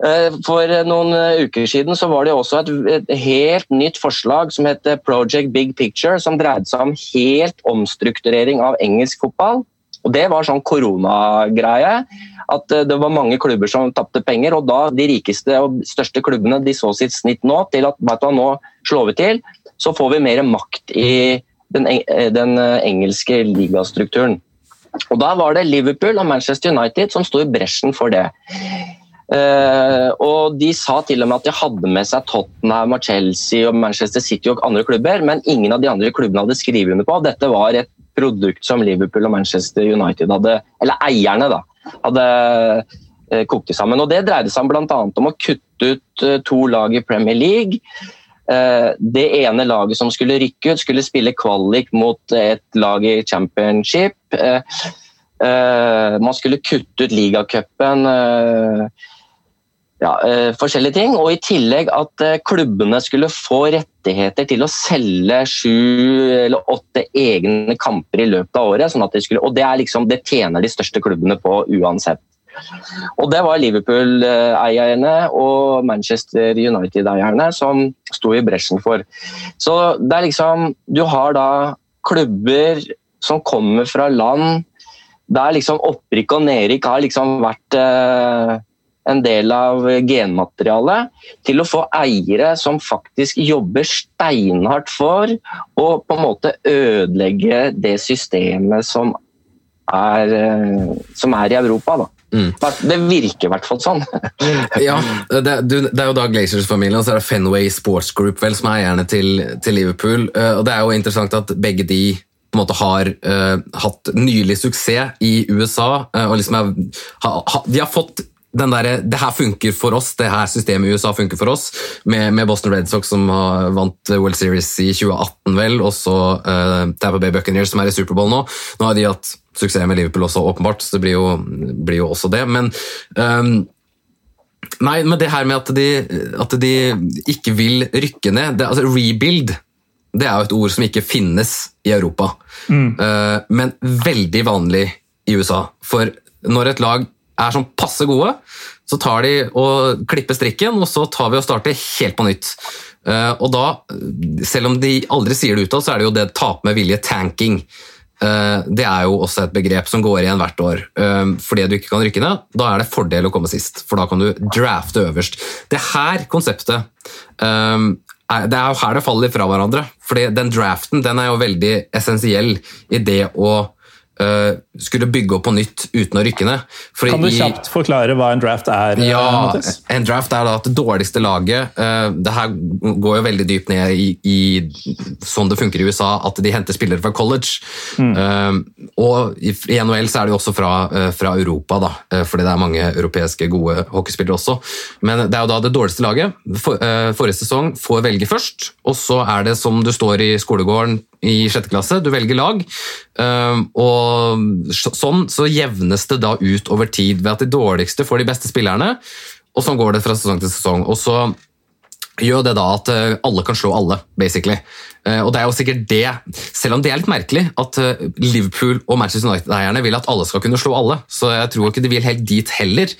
eh, For noen uker siden så var det også et, et, helt nytt forslag som het Project Big Picture, som dreide seg om helt omstrukturering av engelsk fotball. Og Det var sånn koronagreie. At det var mange klubber som tapte penger. og da De rikeste og største klubbene de så sitt snitt nå til at vet du, nå slår vi til, så får vi mer makt i den, eh, den eh, engelske ligastrukturen. Og Da var det Liverpool og Manchester United som sto i bresjen for det. Uh, og De sa til og med at de hadde med seg Tottenham, og Chelsea og Manchester City og andre klubber, men ingen av de andre klubbene hadde skrevet under på. Dette var et produkt som Liverpool og Manchester United hadde, eller eierne, da, hadde uh, kokt sammen. Og Det dreide seg bl.a. om å kutte ut to lag i Premier League. Eh, det ene laget som skulle rykke ut, skulle spille kvalik mot et lag i championship. Eh, eh, man skulle kutte ut ligacupen. Ja, forskjellige ting. Og i tillegg at klubbene skulle få rettigheter til å selge sju eller åtte egne kamper i løpet av året. Sånn de skulle, og det, liksom, det tjener de største klubbene på uansett. Og Det var Liverpool-eierne og Manchester United-eierne som sto i bresjen for. Så det er liksom Du har da klubber som kommer fra land der liksom opprykk og nedrykk har liksom vært eh, en del av genmaterialet, til å få eiere som faktisk jobber steinhardt for å på en måte ødelegge det systemet som er, eh, som er i Europa. Da. Mm. Det virker i hvert fall sånn. ja, det, det, er jo da Glazers-familien og så er det Fenway Sports Group vel, som er eierne til, til, Liverpool. Uh, og Det er jo interessant at begge de på en måte har uh, hatt nylig suksess i USA. Uh, og liksom er, ha, ha, De har fått den der, det her funker for oss, det her systemet i USA funker for oss, med, med Boston Red Sox som har vant World Series i 2018, vel, og så uh, Tampa Bay Buccaneers som er i Superbowl nå. Nå har de hatt suksess med Liverpool også, åpenbart, så det blir jo, blir jo også det. Men um, Nei, men det her med at de, at de ikke vil rykke ned det, altså Rebuild det er jo et ord som ikke finnes i Europa, mm. uh, men veldig vanlig i USA. For når et lag er sånn passe gode, så tar de og klipper strikken, og så tar vi og starter helt på nytt. Uh, og da, selv om de aldri sier det utad, så er det jo det tap med vilje tanking. Eh, det er jo også et begrep som går igjen hvert år. Eh, fordi du ikke kan rykke ned, da er det fordel å komme sist, for da kan du drafte øverst. Det her konseptet eh, det er jo her det faller fra hverandre. Fordi den draften den er jo veldig essensiell i det å skulle bygge opp på nytt uten å rykke ned. Fordi kan du kjapt forklare hva en draft er? Eh, ja, Mattis? En draft er da at det dårligste laget uh, Det her går jo veldig dypt ned i, i, sånn det funker i USA, at de henter spillere fra college. Mm. Og i, i, NHL så er det jo også fra, fra Europa, da, fordi det er mange europeiske gode hockeyspillere også. Men det er jo da det dårligste laget. For, forrige sesong får velge først, og så er det som du står i skolegården i sjette klasse. Du velger lag, ehm, og sånn så jevnes det da ut over tid ved at de dårligste får de beste spillerne, og sånn går det fra sesong til sesong. Og så gjør det da at eh, alle kan slå alle, basically. Eh, og det er jo sikkert det, selv om det er litt merkelig, at eh, Liverpool og Manchester United-eierne vil at alle skal kunne slå alle, så jeg tror ikke de vil helt dit heller.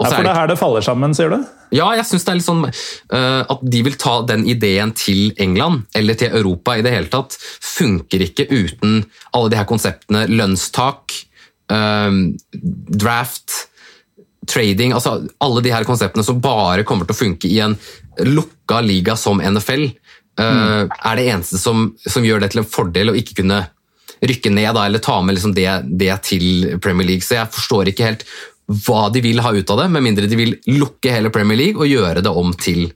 Ja, for det er her det faller sammen, sier du? Ja, jeg syns det er litt sånn uh, at de vil ta den ideen til England, eller til Europa i det hele tatt, funker ikke uten alle de her konseptene. Lønnstak, um, draft, trading altså Alle de her konseptene som bare kommer til å funke i en lukka liga som NFL, uh, eh, mm. er det eneste som, som, gjør det til en fordel å ikke kunne rykke ned da, eller ta med liksom det, det, til Premier League. Så jeg forstår ikke helt hva de vil ha ut av det, med mindre de vil lukke hele Premier League og gjøre det om til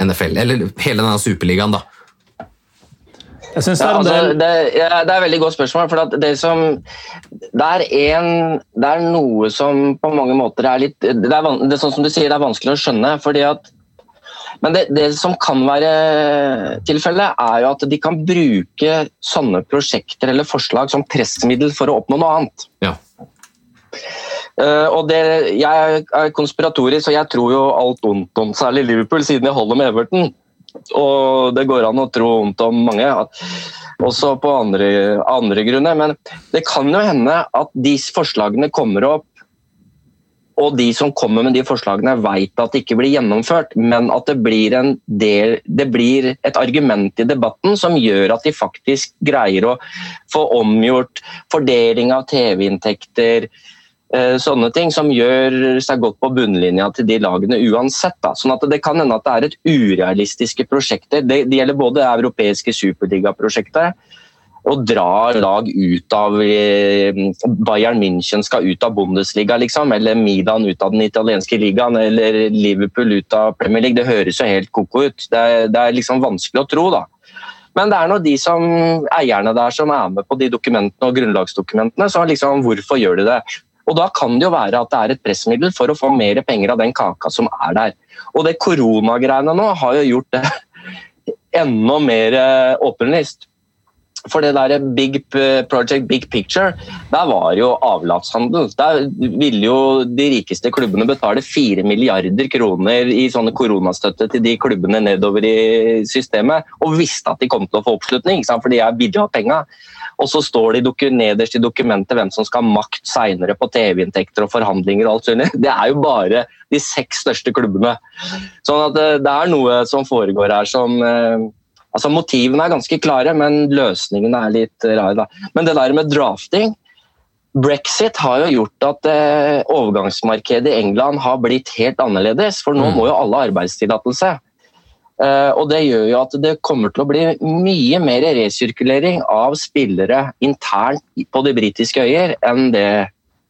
NFL. Eller hele denne superligaen, da. Jeg synes det, er ja, altså, det, ja, det er et veldig godt spørsmål. for det, som, det, er en, det er noe som på mange måter er litt det er, det er sånn som du sier, det er vanskelig å skjønne. fordi at men det, det, som kan være tilfellet, er jo at de kan bruke sånne prosjekter eller forslag som pressmiddel for å oppnå noe annet. Ja. Uh, og det, Jeg er konspiratorisk, og jeg tror jo alt ondt om særlig Liverpool, siden jeg holder med Everton. Og det går an å tro ondt om mange, også på andre, andre grunner. Men det kan jo hende at de forslagene kommer opp, og de som kommer med de forslagene vet at det ikke blir gjennomført, men at det blir, del, det blir et argument i debatten som gjør at de faktisk greier å få omgjort fordeling av TV-inntekter, Eh, sånne ting som gjør seg godt på bunnlinja til de lagene uansett. Da. Sånn at Det kan hende at det er et urealistiske prosjekter. Det, det gjelder både det europeiske superligaprosjektet og dra lag ut av eh, Bayern München skal ut av Bundesliga, liksom, eller Midan ut av den italienske ligaen, eller Liverpool ut av Premier League. Det høres jo helt ko-ko ut. Det er, det er, liksom vanskelig å tro, da. Men det er nå de som eierne der som er med på de dokumentene og grunnlagsdokumentene, så liksom, hvorfor gjør de det? Og Da kan det jo være at det er et pressmiddel for å få mer penger av den kaka som er der. Og det koronagreiene nå har jo gjort det enda mer eh, åpenlyst. For det der Big Project Big Picture, der var jo avlatshandel. Der ville jo de rikeste klubbene betale 4 milliarder kroner i sånne koronastøtte til de klubbene nedover i systemet, og visste at de kom til å få oppslutning, for de er av penga. Og så står det nederst i dokumentet hvem som skal ha makt seinere på TV-inntekter og forhandlinger og alt sånt. Det er jo bare de seks største klubbene. Sånn at eh, det er noe som foregår her som eh, Altså Motivene er ganske klare, men løsningene er litt rare. Da. Men det der med drafting Brexit har jo gjort at eh, overgangsmarkedet i England har blitt helt annerledes. For nå mm. må jo alle arbeidstillatelse. Eh, og Det gjør jo at det kommer til å bli mye mer resirkulering av spillere internt på de britiske øyer enn det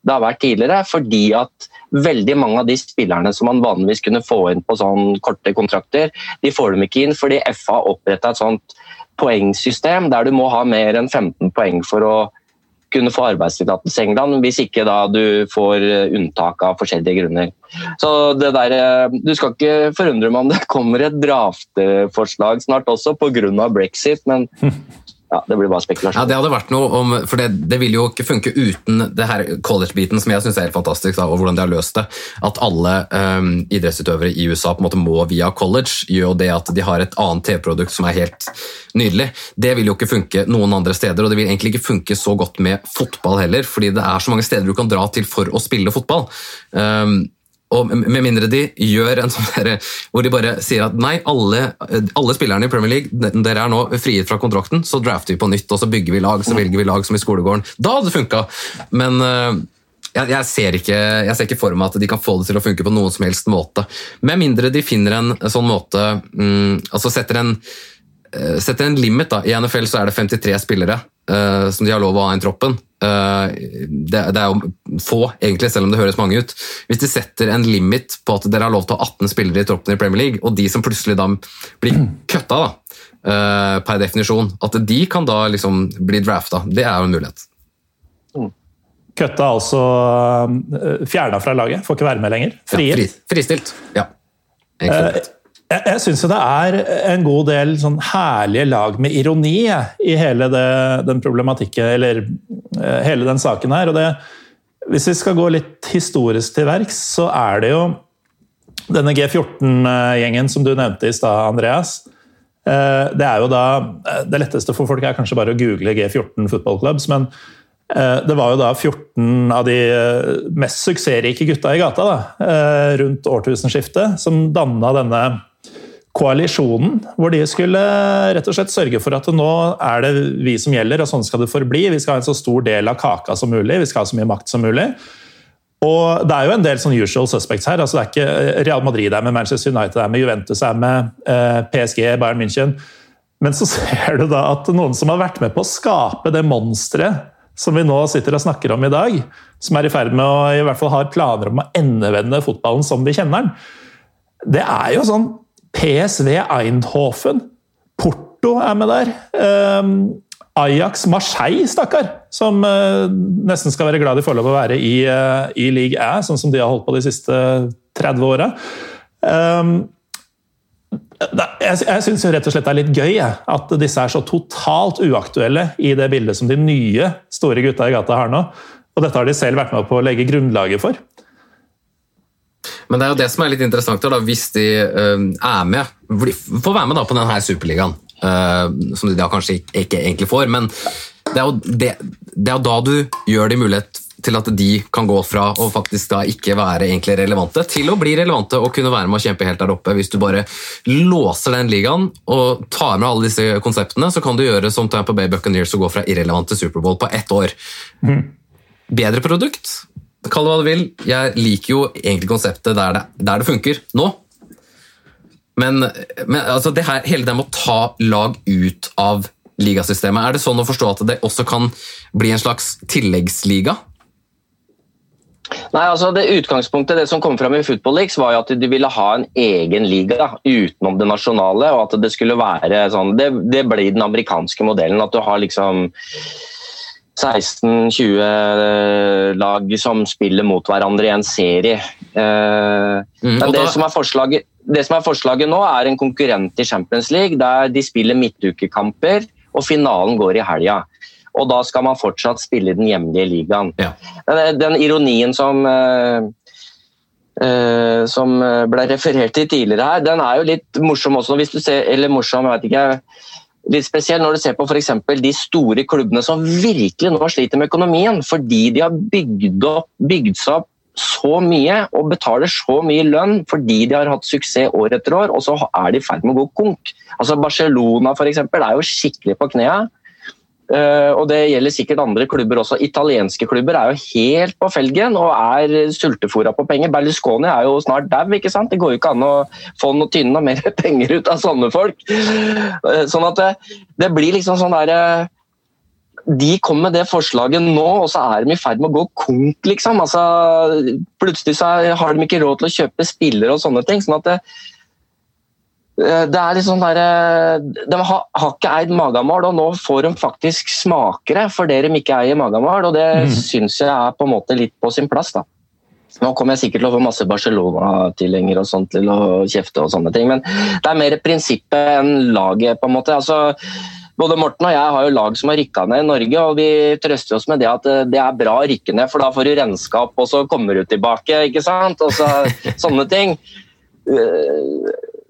det har vært tidligere. Fordi at veldig mange av de spillerne som man vanligvis kunne få inn på sånne korte kontrakter, de får dem ikke inn fordi FA har oppretta et sånt poengsystem der du må ha mer enn 15 poeng for å kunne få arbeidstillatelse i England, hvis ikke da du får eh, unntak av forskjellige grunner. Så det der, eh, Du skal ikke forundre meg om det kommer et drafteforslag snart også pga. brexit, men ja, det blir bare spekulasjon. Ja, det hadde vært noe om, for det, det vil jo ikke funke uten det her college-biten, som jeg syns er helt fantastisk, da, og hvordan de har løst det. At alle um, idrettsutøvere i USA på en måte må via college, gjør jo det at de har et annet TV-produkt som er helt nydelig. Det vil jo ikke funke noen andre steder, og det vil egentlig ikke funke så godt med fotball heller, fordi det er så mange steder du kan dra til for å spille fotball. Um, Og Med mindre de gjør en sånn der, hvor de bare sier at nei, alle, alle spillerne i Premier League dere er nå frigitt fra kontrakten, så drafter vi på nytt og så bygger vi lag, så velger vi lag som i skolegården. Da hadde det funka! Men uh, jeg, jeg, ser ikke, jeg, ser ikke, for meg at de kan få det til å funke på noen som helst måte. Med mindre de finner en sånn måte mm, altså setter en, uh, setter en limit. da. I NFL så er det 53 spillere som de har lov å ha i troppen. Uh, det, det, er jo få, egentlig, selv om det høres mange ut. Hvis de setter en limit på at dere har lov til å ha 18 spillere i troppen i Premier League, og de som plutselig da blir kutta, da, per definisjon, at de kan da liksom bli drafta, det er jo en mulighet. Køtta altså fjerna fra laget, får ikke være med lenger. Frier. Ja, fri, fristilt. Ja. Uh, jeg jeg syns det er en god del sånn herlige lag med ironi i hele det, den problematikken, eller uh, hele den saken her. og det, Hvis vi skal gå litt historisk til verks, så er det jo denne G14-gjengen som du nevnte i stad, Andreas. Det er jo da, det letteste for folk er kanskje bare å google G14 Football Clubs, men Eh, det var jo da 14 av de eh, mest suksessrike gutta i gata da, eh, rundt årtusenskiftet som danna denne koalisjonen, hvor de skulle rett og slett sørge for at nå er det vi som gjelder, og sånn skal det forbli. Vi skal ha en så stor del av kaka som mulig, vi skal ha så mye makt som mulig. Og Det er jo en del sånn usual suspects her. altså det er ikke Real Madrid er med Manchester United, er med Juventus er med PSG, Bayern München. Men så ser du da at noen som har vært med på å skape det monsteret som vi nå sitter og snakker om i dag, som er i ferd med å i hvert fall har planer om å endevende fotballen som vi kjenner den, det er jo sånn PSV Eindhoven, Porto er med der. Um, Ajax Marseille, stakkar, som uh, nesten skal være glad de får lov å være i, uh, i league A, sånn som de har holdt på de siste 30 åra. Um, jeg, jeg syns rett og slett det er litt gøy at disse er så totalt uaktuelle i det bildet som de nye store gutta i gata har nå. Og dette har de selv vært med på å legge grunnlaget for. Men det er jo det som er litt interessant, da, hvis de er med, får være med da på denne superligaen. Uh, som de da kanskje ikke, ikke egentlig får. Men det er, jo det, det er jo da du gjør de mulighet til at de kan gå fra å faktisk da ikke være egentlig relevante, til å bli relevante og kunne være med å kjempe helt der oppe. Hvis du bare låser den ligaen og tar med alle disse konseptene, så kan du gjøre som Tampa Bay Buccaneers og gå fra irrelevant til Superbowl på ett år. Mm. Bedre produkt, kall det hva du vil. Jeg liker jo egentlig konseptet der det, der det funker nå. Men, men altså her, hele det med å ta lag ut av ligasystemet, er det sånn å forstå at det også kan bli en slags tilleggsliga? Nei, altså det Utgangspunktet det som kom fram i Football Leaks var jo at de ville ha en egen liga utenom det nasjonale. og at Det skulle være sånn, det, det blir den amerikanske modellen. At du har liksom 16-20 lag som spiller mot hverandre i en serie. Eh, mm, men det som, det som, er forslaget, nå, er en konkurrent i Champions League der de spiller midtukekamper og finalen går i helga og da skal man fortsatt spille den hjemlige ligaen. Ja. Den, den, ironien som som ble referert til tidligere her, den er jo litt morsom også. hvis du ser, eller morsom, jeg vet ikke, litt spesiell når du ser på f.eks. de store klubbene som virkelig nå sliter med økonomien fordi de har bygd, opp, bygd seg opp så mye og betaler så mye lønn fordi de har hatt suksess år etter år, og så er de i ferd med å gå konk. Altså Barcelona for eksempel, er jo skikkelig på knærne. Uh, og Det gjelder sikkert andre klubber også. Italienske klubber er jo helt på felgen og er sultefòra på penger. Berlusconi er jo snart dau. Det går jo ikke an å få noe tynne og mer penger ut av sånne folk. Uh, sånn at det, det, blir liksom sånn derre de kommer med det forslaget nå, og så er de i ferd med å gå konk, liksom. Altså, plutselig har de ikke råd til å kjøpe spillere og sånne ting. sånn at det, Eh, det er litt sånn der, eh, De har, har ikke eid Magamal, og nå får de faktisk smakere for det de ikke eier Magamal. og Det mm. syns jeg er på en måte litt på sin plass. da. Nå kommer jeg sikkert til å få masse Barcelona-tilhengere og sånt til å kjefte, og sånne ting, men det er mer prinsippet enn laget. på en måte. Altså, både Morten og jeg har jo lag som har rykka ned i Norge, og vi trøster oss med det at eh, det er bra å rykke ned, for da får du renskap, og så kommer du tilbake. ikke sant? Og så, sånne ting.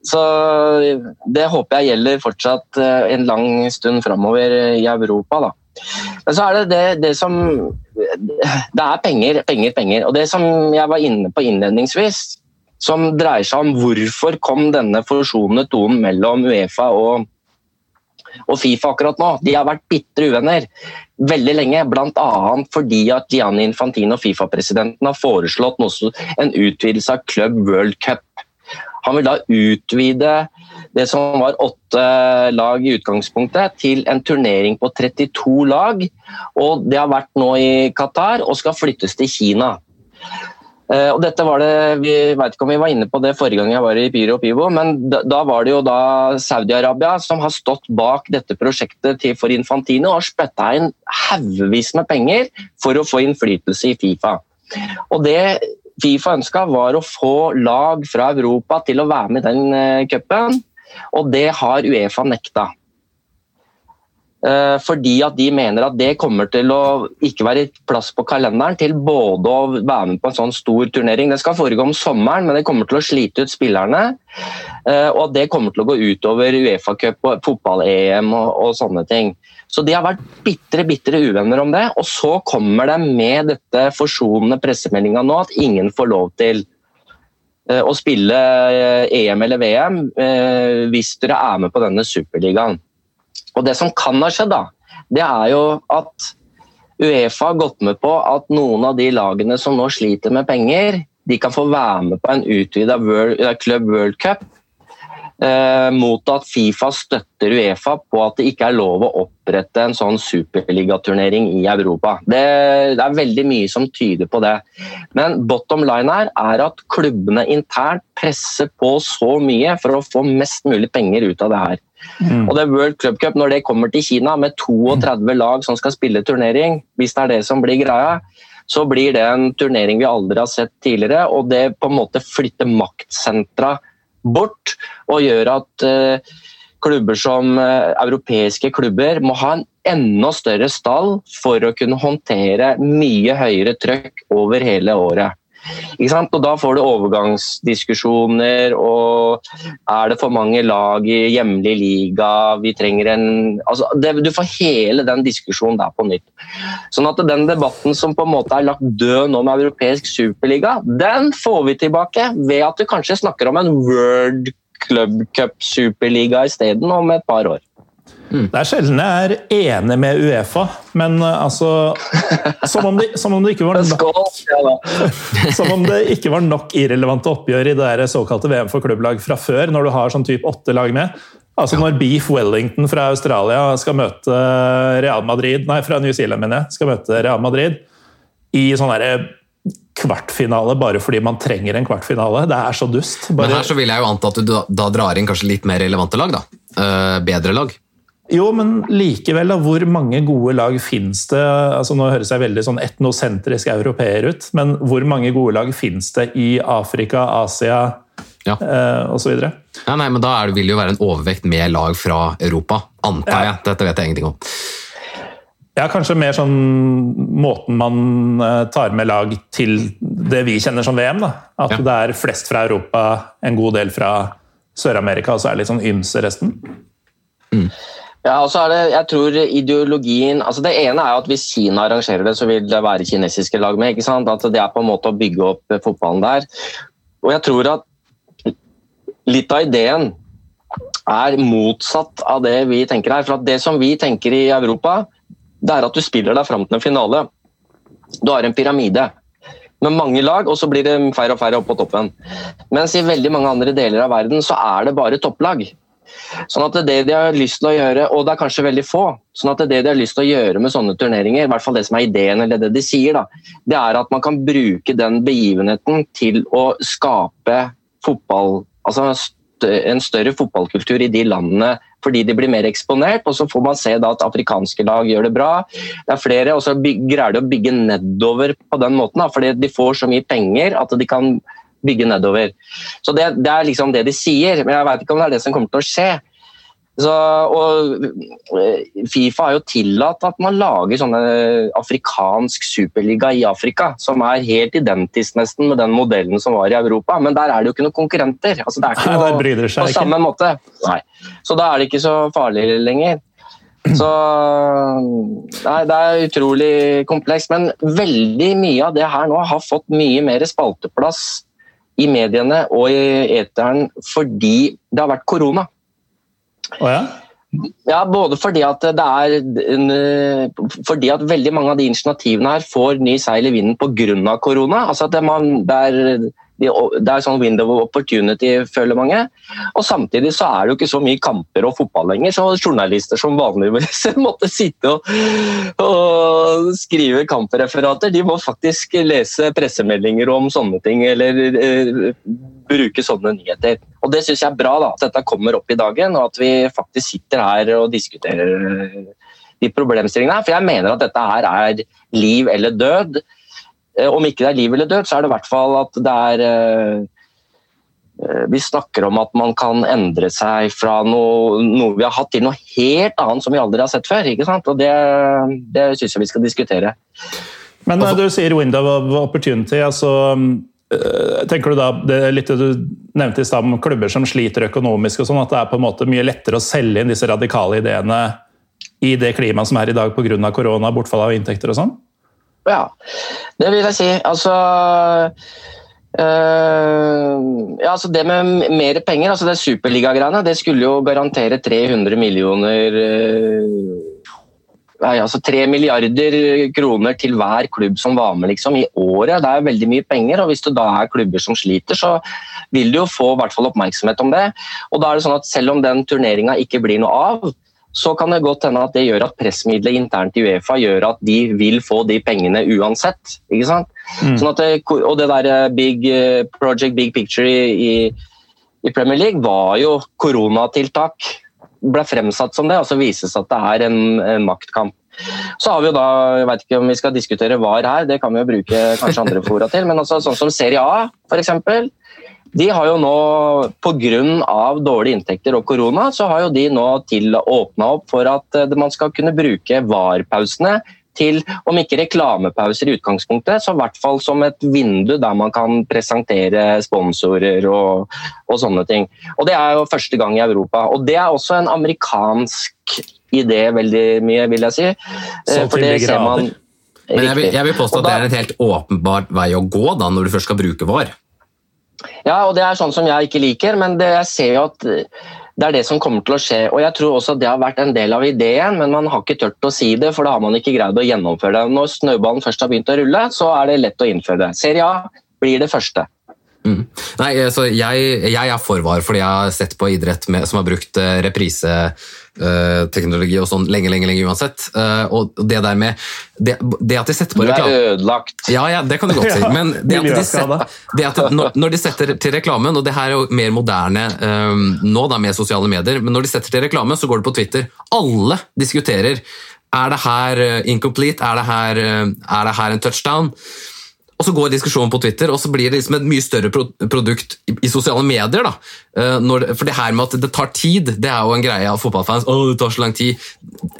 Så det håper jeg gjelder fortsatt eh, en lang stund framover i Europa. Da. Men så er det det, det som Det er penger, penger, penger. Og det som jeg var inne på innledningsvis, som dreier seg om hvorfor kom denne forsonende tonen mellom Uefa og, og Fifa akkurat nå. De har vært bitre uvenner veldig lenge, bl.a. fordi at Gianni Infantino, Fifa-presidenten, har foreslått en utvidelse av Club World Cup. Han vil da utvide det som var åtte lag i utgangspunktet, til en turnering på 32 lag. Og det har vært nå i Qatar og skal flyttes til Kina. Eh, og dette var det, Vi vet ikke om vi var inne på det forrige gang jeg var i Pyro og Pivo, men da, var det jo da Saudi-Arabia som har stått bak dette prosjektet til for Infantino og spytta inn haugevis med penger for å få innflytelse i Fifa. Og det Fifa ønska, var å få lag fra Europa til å være med i den uh, cupen, og det har Uefa nekta. Eh, fordi at de mener at det kommer til å ikke være plass på kalenderen til både å være med på en sånn stor turnering. Det skal foregå om sommeren, men det kommer til å slite ut spillerne. Og at det kommer til å gå utover Uefa-cup og fotball-EM og, og, sånne ting. Så de har vært bitre, bitre uvenner om det. Og så kommer det med dette forsonende pressemeldinga nå at ingen får lov til eh, å spille EM eller VM hvis dere er med på denne superligaen. Og Det som kan ha skjedd, da, det er jo at Uefa har gått med på at noen av de lagene som nå sliter med penger, de kan få være med på en utvida Club World Cup eh, mot at Fifa støtter Uefa på at det ikke er lov å opprette en sånn superligaturnering i Europa. Det, det, er veldig mye som tyder på det. Men bottom line her er at klubbene internt presser på så mye for å få mest mulig penger ut av det her. Mm. Og det World Club Cup, når det kommer til Kina med 32 lag som skal spille turnering, hvis det er det som blir greia, så blir det en turnering vi aldri har sett tidligere. Og det på en måte flytter maktsentra bort og gjør at uh, klubber som uh, europeiske klubber må ha en enda større stall for å kunne håndtere mye høyere trøkk over hele året. Og Da får du overgangsdiskusjoner og er det for mange lag i hjemlig liga? Vi trenger en altså, det, Du får hele den diskusjonen der på nytt. Sånn at Den debatten som på en måte er lagt død nå med europeisk superliga, den får vi tilbake ved at du kanskje snakker om en World Club Cup superliga isteden om et par år. Mm. Det er sjelden jeg er enig med Uefa, men uh, altså som om, det, som om, det, ikke var nok, som om det ikke var nok irrelevante oppgjør i det der såkalte VM for klubblag fra før, når du har sånn type åtte lag med. Altså Når Beef Wellington fra Australia skal møte Real Madrid, nei, fra New Zealand mener jeg, skal møte Real Madrid i sånn kvartfinale bare fordi man trenger en kvartfinale. Det er så dust. Bare... Men her så vil jeg jo anta at du da drar inn kanskje litt mer relevante lag, da. Uh, bedre lag. Jo, men likevel, da, hvor mange gode lag finnes det? Altså, nå høres jeg veldig sånn etnosentrisk europeer ut, men hvor mange gode lag finnes det i Afrika, Asia ja. eh, osv.? Ja, nei, men da det, vil det jo være en overvekt med lag fra Europa, antar jeg. Dette vet jeg ingenting om. Ja, kanskje mer sånn måten man eh, tar med lag til det vi kjenner som VM. da. At ja. det er flest fra Europa, en god del fra Sør-Amerika, og så er det litt sånn ymse resten. Mm. Ja, og så er det, jeg tror ideologien, altså Det ene er at hvis Kina arrangerer det, så vil det være kinesiske lag med. ikke sant? At Det er på en måte å bygge opp fotballen der. Og jeg tror at litt av ideen er motsatt av det vi tenker her. For Det som vi tenker i Europa, det er at du spiller deg fram til en finale. Du har en pyramide med mange lag, og så blir det færre og færre opp på toppen. Mens i veldig mange andre deler av verden så er det bare topplag. Sånn at det de har lyst til å gjøre, og det er kanskje veldig få, sånn at det de har lyst til å gjøre med sånne turneringer, i hvert fall det som er ideen eller det de sier, da, det er at man kan bruke den begivenheten til å skape fotball, altså en større fotballkultur i de landene fordi de blir mer eksponert. og Så får man se at afrikanske lag gjør det bra. Det er flere, og så greier de å bygge nedover på den måten. Da, fordi de får så mye penger at de kan bygge nedover. Så det, det, er liksom det de sier, men jeg vet ikke om det er det som kommer til å skje. Så, og Fifa har jo tillatt at man lager sånne afrikansk superliga i Afrika, som er helt identisk nesten med den modellen som var i Europa, men der er det jo ikke noen konkurrenter. Altså, det er ikke noe, Nei, på samme måte. Nei. Så da er det ikke så farlig lenger. Så nei, Det er utrolig komplekst. Men veldig mye av det her nå har fått mye mer spalteplass i mediene og i eteren fordi det har vært korona. Oh, ja? Ja, både fordi at det er fordi at veldig mange av de initiativene her får ny seil i vinden pga. korona. Altså at det, man, det er det er sånn window of opportunity, føler mange. Og Samtidig så er det jo ikke så mye kamper og fotball lenger, så journalister som vanligvis måtte sitte og, og, skrive kampreferater, de må faktisk lese pressemeldinger om sånne ting, eller eh, bruke sånne nyheter. Og Det syns jeg er bra, da, at dette kommer opp i dagen, og at vi faktisk sitter her og diskuterer de problemstillingene her. For jeg mener at dette her er liv eller død. Eh, om ikke det er liv eller død, så er det i hvert fall at det er eh, eh, vi snakker om at man kan endre seg fra noe, noe, vi har hatt, til noe helt annet som vi aldri har sett før. ikke sant? Og Det, det syns jeg vi skal diskutere. Men når du sier 'window of opportunity'. altså Tenker du da, det litt du nevnte i stad om klubber som sliter økonomisk, og sånn, at det er på en måte mye lettere å selge inn disse radikale ideene i det klimaet som er i dag pga. korona, bortfall av inntekter og sånn? Ja, det vil jeg si. Altså Uh, ja, altså Det med mer penger, altså det superligagreiene, det skulle jo garantere 300 millioner uh, nei, altså 3 milliarder kroner til hver klubb som var med liksom, i året. Det er veldig mye penger, og hvis det da er klubber som sliter, så vil du jo få hvert fall oppmerksomhet om det. Og da er det sånn at Selv om den turneringa ikke blir noe av, så kan det godt hende at det gjør at pressmiddelet internt i Uefa gjør at de vil få de pengene uansett. ikke sant? Mm. Sånn det, og det der eh, big, eh, Project Big Picture i, i, Premier League var jo koronatiltak. Ble fremsatt som det, og så vises at det er en, en maktkamp. Så har vi jo da, jeg vet ikke om vi skal diskutere VAR her, det kan vi jo bruke kanskje andre fora til, men altså, sånn som Serie A f.eks. De har jo nå, pga. dårlige inntekter og korona, så har jo de nå til åpna opp for at eh, man skal kunne bruke VAR-pausene til, om ikke reklamepauser i utgangspunktet, så i hvert fall som et vindu der man kan presentere sponsorer og, og sånne ting. Og Det er jo første gang i Europa. Og det er også en amerikansk idé veldig mye, vil jeg si. Så til For det man Men jeg vil, jeg vil påstå at det er en helt åpenbar vei å gå da, når du først skal bruke VAR. Ja, og det er sånn som jeg ikke liker, men det, jeg ser jo at det er det som kommer til å skje. Og jeg tror også at det har vært en del av ideen, men man har ikke tørt å si det, for da har man ikke greid å gjennomføre det. Når snøballen først har begynt å rulle, så er det lett å innføre det. Serie A blir det første. Mm. Nei, så jeg, jeg, er forvar fordi jeg har sett på idrett med, som har brukt uh, repriseteknologi uh, og sånn lenge, lenge, lenge uansett. Uh, og det der med det, det, at de setter på reklame Du er ødelagt. Ja, ja, det kan du godt si. Men det at, de setter, det at når, når, de setter til reklamen, og det her er jo mer moderne um, nå da med sosiale medier, men når de setter til reklame, så går det på Twitter. Alle diskuterer. Er det her incomplete? Er det her, er det her en touchdown? Og så går diskusjonen på Twitter, og så blir det liksom et mye større produkt i, sosiale medier. da. Eh, når, for det her med at det tar tid, det er jo en greie av fotballfans. Å, det tar så lang tid.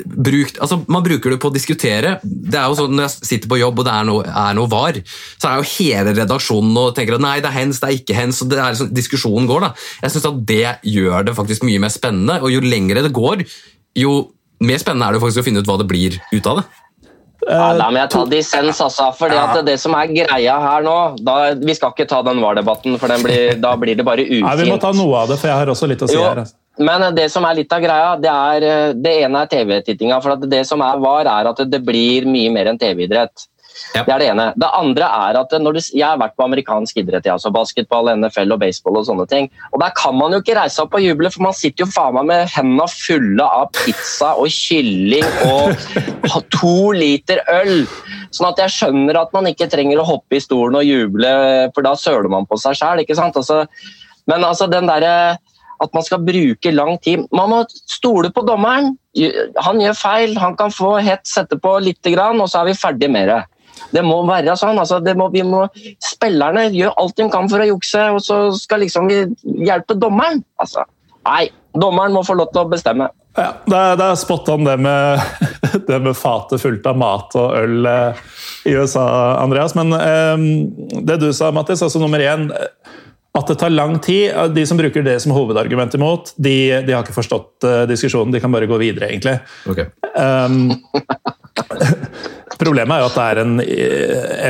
Bruk, altså, man bruker det på å diskutere. Det er jo sånn Når jeg sitter på jobb og det er noe, er noe var, så er jo hele redaksjonen og tenker at nei, det er hens, det er ikke hens. og det er liksom, Diskusjonen går. da. Jeg syns at det gjør det faktisk mye mer spennende, og jo lengre det går, jo mer spennende er det faktisk å finne ut hva det blir ut av det. Ja, Da må jeg ta dissens, altså. fordi ja. det som er greia her nå da, Vi skal ikke ta den VAR-debatten, for blir, da blir det bare ufint. Nei, vi må ta noe av det, for jeg har også litt å si jo, her. Altså. Men det som er litt av greia, det, er, det ene er TV-tittinga. For det som er VAR, er at det blir mye mer enn TV-idrett. Ja. Det er det ene. Det andre er at du, Jeg har vært på amerikansk idrett, altså basketball, NFL og baseball og sånne ting. Og Der kan man jo ikke reise opp og juble, for man sitter jo faen meg med hendene fulle av pizza og kylling og to liter øl. Sånn at jeg skjønner at man ikke trenger å hoppe i stolen og juble, for da søler man på seg sjæl. Altså, men altså den derre at man skal bruke lang tid. Man må stole på dommeren. Han gjør feil, han kan få hett, sette på litt, og så er vi ferdig med det. Det må være sånn. Altså, må, må, spillerne gjør alt de kan for å jukse, og så skal liksom vi hjelpe dommeren. Altså, nei, dommeren må få lov til å bestemme. Ja, det er, det er spot on det med, det med fatet fullt av mat og øl eh, i USA, Andreas. Men eh, det du sa, Mattis, altså nummer én at det tar lang tid. De som bruker det som hovedargument imot, de, de har ikke forstått uh, diskusjonen. De kan bare gå videre, egentlig. Okay. Um, problemet er jo at det er en,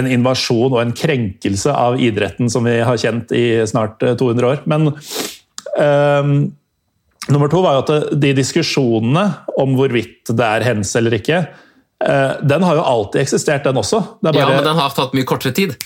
en, invasjon og en krenkelse av idretten som vi har kjent i snart 200 år. Men um, nummer to var jo at de diskusjonene om hvorvidt det er hens eller ikke, uh, den har jo alltid eksistert, den også. Bare, ja, men den har tatt mye kortere tid.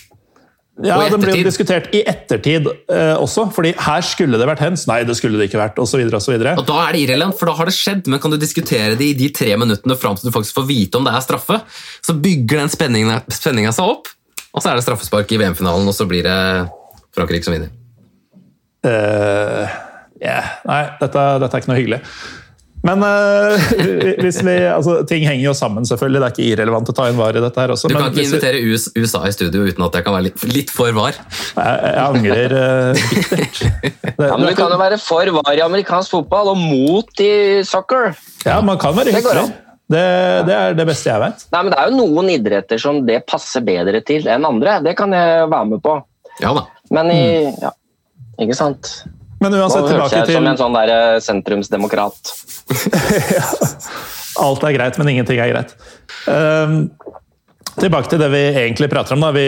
Ja, Den ble jo diskutert i ettertid eh, også, fordi her skulle det vært hens. Nei, det skulle det ikke vært, osv. Og, da er det irrelevant, for da har det skjedd. Men kan du diskutere det i de tre minuttene fram til du faktisk får vite om det er straffe, så bygger den spenninga seg opp, og så er det straffespark i VM-finalen, og så blir det Frankrike som vinner. Uh, yeah. Nei, dette, dette er ikke noe hyggelig. Men uh, hvis vi, altså, ting henger jo sammen, selvfølgelig. Det er ikke irrelevant å ta inn var i dette. her også. Du kan ikke invitere vi... USA i studio uten at jeg kan være litt, litt for var. Jeg, jeg angrer uh, bittert. ja, men du kan jo være for var i amerikansk fotball og mot i soccer. Ja, man kan være hyggelig. Det, det, er det beste jeg vet. Nei, men Det er jo noen idretter som det passer bedre til enn andre. Det kan jeg være med på. Ja da. Men i mm. ja, Ikke sant? Men uansett, tilbake til Nå høres jeg ut som en sånn der eh, sentrumsdemokrat. Alt er greit, men ingenting er greit. Um, tilbake til det vi egentlig prater om. Da. Vi,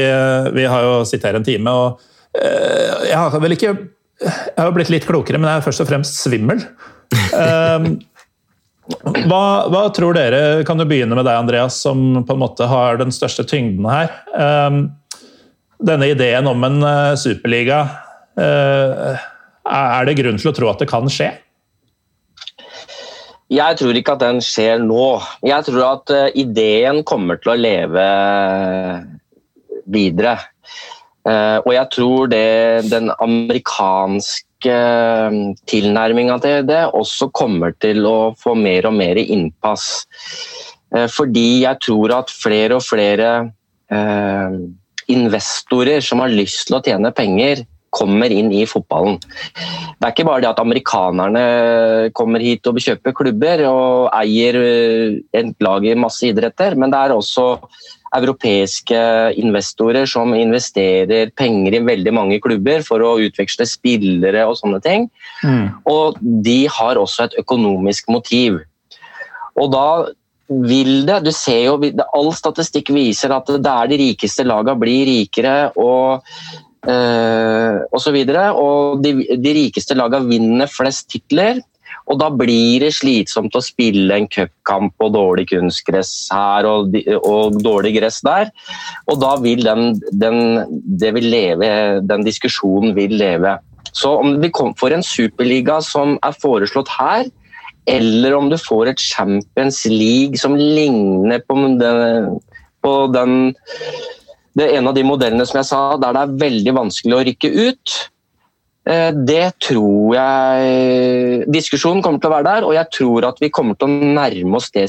vi har jo sittet her en time, og uh, jeg har vel ikke Jeg har blitt litt klokere, men jeg er først og fremst svimmel. Um, hva, hva, tror dere Kan du begynne med deg, Andreas, som på en måte har den største tyngden her. Um, denne ideen om en uh, superliga uh, er det grunn til å tro at det kan skje? Jeg tror ikke at den skjer nå. Jeg tror at uh, ideen kommer til å leve videre. Uh, og jeg tror det, den amerikanske tilnærminga til det også kommer til å få mer og mer innpass. fordi jeg tror at flere og flere investorer som har lyst til å tjene penger, kommer inn i fotballen. Det er ikke bare det at amerikanerne kommer hit og kjøper klubber og eier eh, et lag i masse idretter, men det er også europeiske investorer som investerer penger i veldig mange klubber for å utveksle spillere og sånne ting. Mm. Og de har også et økonomisk motiv. Og da vil det Du ser jo, All statistikk viser at det er de rikeste lagene blir rikere. og Uh, og, så og de, de rikeste lagene vinner flest titler. Og da blir det slitsomt å spille en cupkamp på dårlig kunstgress her og, og, dårlig gress der. Og da vil den, den, vil leve, den diskusjonen vil leve. Så om vi får en superliga som er foreslått her, eller om du får et Champions League som ligner på den, på den det er en av de modellene som jeg sa, der det er veldig vanskelig å rykke ut. Eh, det tror jeg Diskusjonen kommer til å være der, og jeg tror at vi kommer til å nærme oss det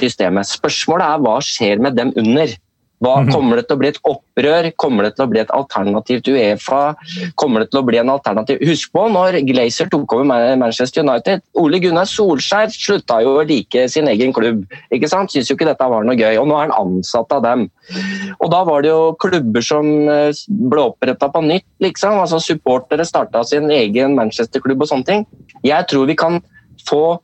systemet. Spørsmålet er hva skjer med dem under? Hva, mhm. kommer det til å bli et opprør? Kommer det til å bli et alternativ til Uefa? Kommer det til å bli en alternativ Husk på når Glazer tok over Manchester United. Ole Gunnar Solskjær slutta jo å like sin egen klubb. ikke sant? Syns jo ikke dette var noe gøy. Og nå er han ansatt av dem. Og da var det jo klubber som eh, ble oppretta på nytt. liksom. Altså Supportere starta sin egen Manchester-klubb og sånne ting. Jeg tror vi kan få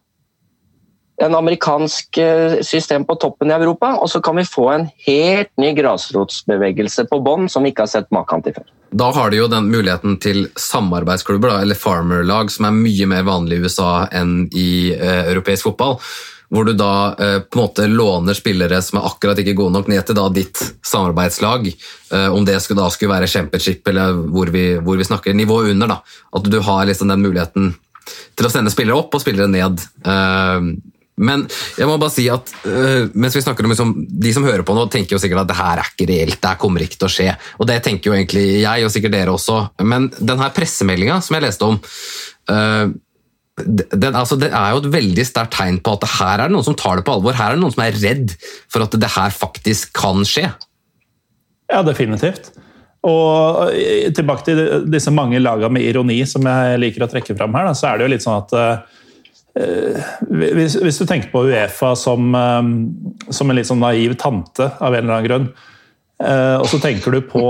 en amerikansk eh, system på toppen i Europa, og så kan vi få en helt ny grasrotsbevegelse på bånn som vi ikke har sett maken til før. Da har de jo den muligheten til samarbeidsklubber, da, eller farmerlag, som er mye mer vanlig i USA enn i eh, europeisk fotball. Hvor du da eh, på en måte låner spillere som er akkurat ikke gode nok, ned til da ditt samarbeidslag. Eh, om det skulle, da skulle være championship eller hvor vi, hvor vi snakker nivået under. da. At du har liksom den muligheten til å sende spillere opp og spillere ned. Men jeg må bare si at uh, mens vi snakker om liksom, De som hører på nå, tenker jo sikkert at det her er ikke reelt, det her kommer ikke til å skje. Og det tenker jo egentlig jeg, og sikkert dere også. Men denne pressemeldinga som jeg leste om uh, den, altså, det er jo et veldig sterkt tegn på at her er det noen som tar det på alvor. Her er det noen som er redd for at det her faktisk kan skje. Ja, definitivt. Og eh, tilbake til disse mange lagene med ironi som jeg liker å trekke fram her, da, så er det jo litt sånn at hvis, hvis, du tenker på Uefa som, eh, som, en litt sånn naiv tante av en eller annen grunn, Eh, og så tenker du på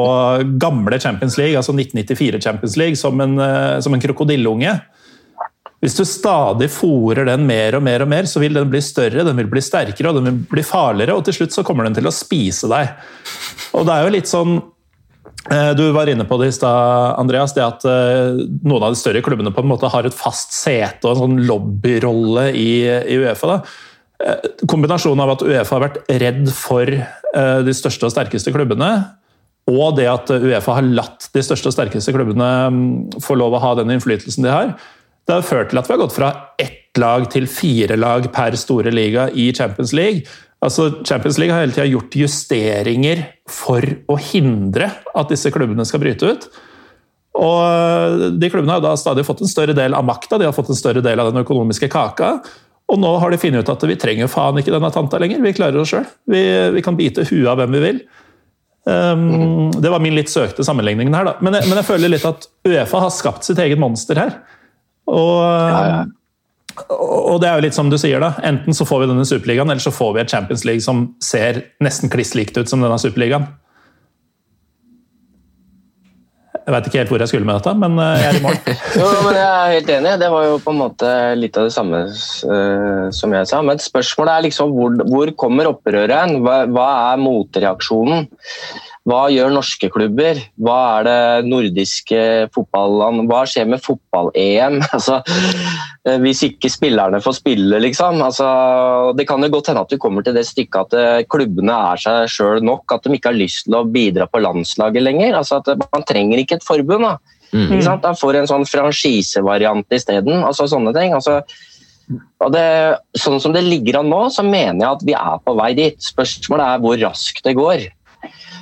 gamle Champions League, altså 1994 Champions League, som en, eh, som en krokodilleunge. Hvis du stadig fòrer den mer og mer, og mer, så vil den bli større, den vil bli sterkere og den vil bli farligere, og til slutt så kommer den til å spise deg. Og det er jo litt sånn eh, Du var inne på det i stad, Andreas, det at noen av de større klubbene på en måte har et fast sete og en sånn lobbyrolle i, i Uefa. da. Kombinasjonen av at Uefa har vært redd for Eh, de største og sterkeste klubbene. Og det at Uefa har latt de største og sterkeste klubbene mm, få lov å ha den innflytelsen de har, det har ført til at vi har gått fra ett lag til fire lag per store liga i Champions League. Altså, Champions League har hele tida gjort justeringer for å hindre at disse klubbene skal bryte ut. Og eh, de klubbene har da stadig fått en større del av makta, de har fått en større del av den økonomiske kaka. Og nå har de funnet ut at vi trenger faen ikke denne tanta lenger. Vi klarer oss sjøl. Vi, vi, kan bite huet av hvem vi vil. Um, det var min litt søkte sammenligning her, da. Men jeg, men jeg, føler litt at Uefa har skapt sitt eget monster her. Og, ja, ja. Og, det er jo litt som du sier, da. Enten så får vi denne superligaen, eller så får vi et Champions League som ser nesten kliss likt ut som denne superligaen. Jeg veit ikke helt hvor jeg skulle med dette, men eh, jeg er i mål. jo, men jeg er helt enig. Det var jo på en måte litt av det samme uh, som jeg sa. Men spørsmålet er liksom hvor, hvor kommer opprøret? Hva, hva er motreaksjonen? Hva gjør norske klubber? Hva er det nordiske fotballand Hva skjer med fotball-EM? Altså, eh, hvis ikke spillerne får spille, liksom. Altså, det kan jo godt hende at du kommer til det stykket at eh, klubbene er seg sjøl nok. At de ikke har lyst til å bidra på landslaget lenger. Altså, at Man trenger ikke et forbund. da. Mm. Ikke sant? Da får en sånn franchisevariant isteden. Altså, sånne ting. Altså, og det, sånn som det ligger an nå, så mener jeg at vi er på vei dit. Spørsmålet er hvor raskt det går.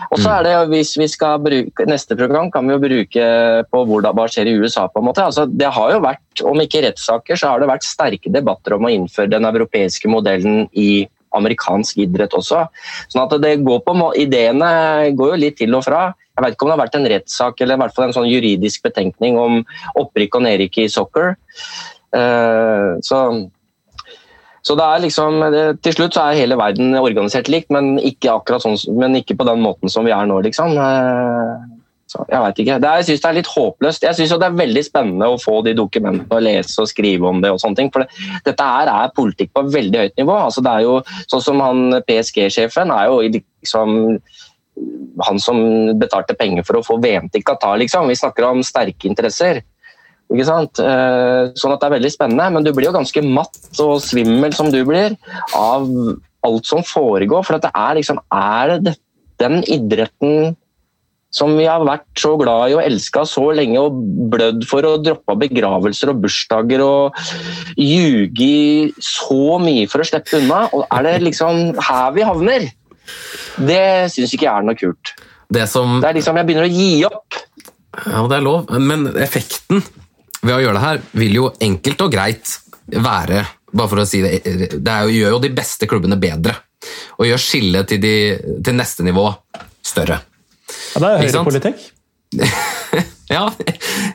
Og så er det, hvis vi skal bruke, Neste program kan vi jo bruke på hvordan, hva skjer i USA. på en måte. Altså, det har jo vært, Om ikke rettssaker, så har det vært sterke debatter om å innføre den europeiske modellen i amerikansk idrett også. Sånn at det går på, Ideene går jo litt til og fra. Jeg vet ikke om det har vært en rettssak eller i hvert fall en sånn juridisk betenkning om opprykk og nedrykk i soccer. Uh, så så det er liksom, det, Til slutt så er hele verden organisert likt, men ikke, sånn, men ikke på den måten som vi er nå, liksom. Eh, så jeg veit ikke. Det er, jeg syns det er litt håpløst. Jeg syns det er veldig spennende å få de dokumentene og lese og skrive om det. og sånne ting, for det, Dette her er politikk på veldig høyt nivå. Altså, det er jo sånn som han PSG-sjefen er jo liksom han som betalte penger for å få VM til Qatar. Liksom. Vi snakker om sterke interesser. Ikke sant? Eh, sånn at det er veldig spennende, men du blir jo ganske matt og svimmel som du blir av alt som foregår. For det er liksom Er det den idretten som vi har vært så glad i og elska så lenge og blødd for og droppa begravelser og bursdager og ljuge så mye for å slippe unna? Og er det liksom her vi havner? Det syns ikke jeg er noe kult. Det, som... det er liksom Jeg begynner å gi opp. Ja, det er lov, men effekten ved å gjøre det her vil jo enkelt og greit være bare for å si Det det jo, gjør jo de beste klubbene bedre. Og gjør skillet til, de, til neste nivå større. Ja, det er høyrepolitikk. ja,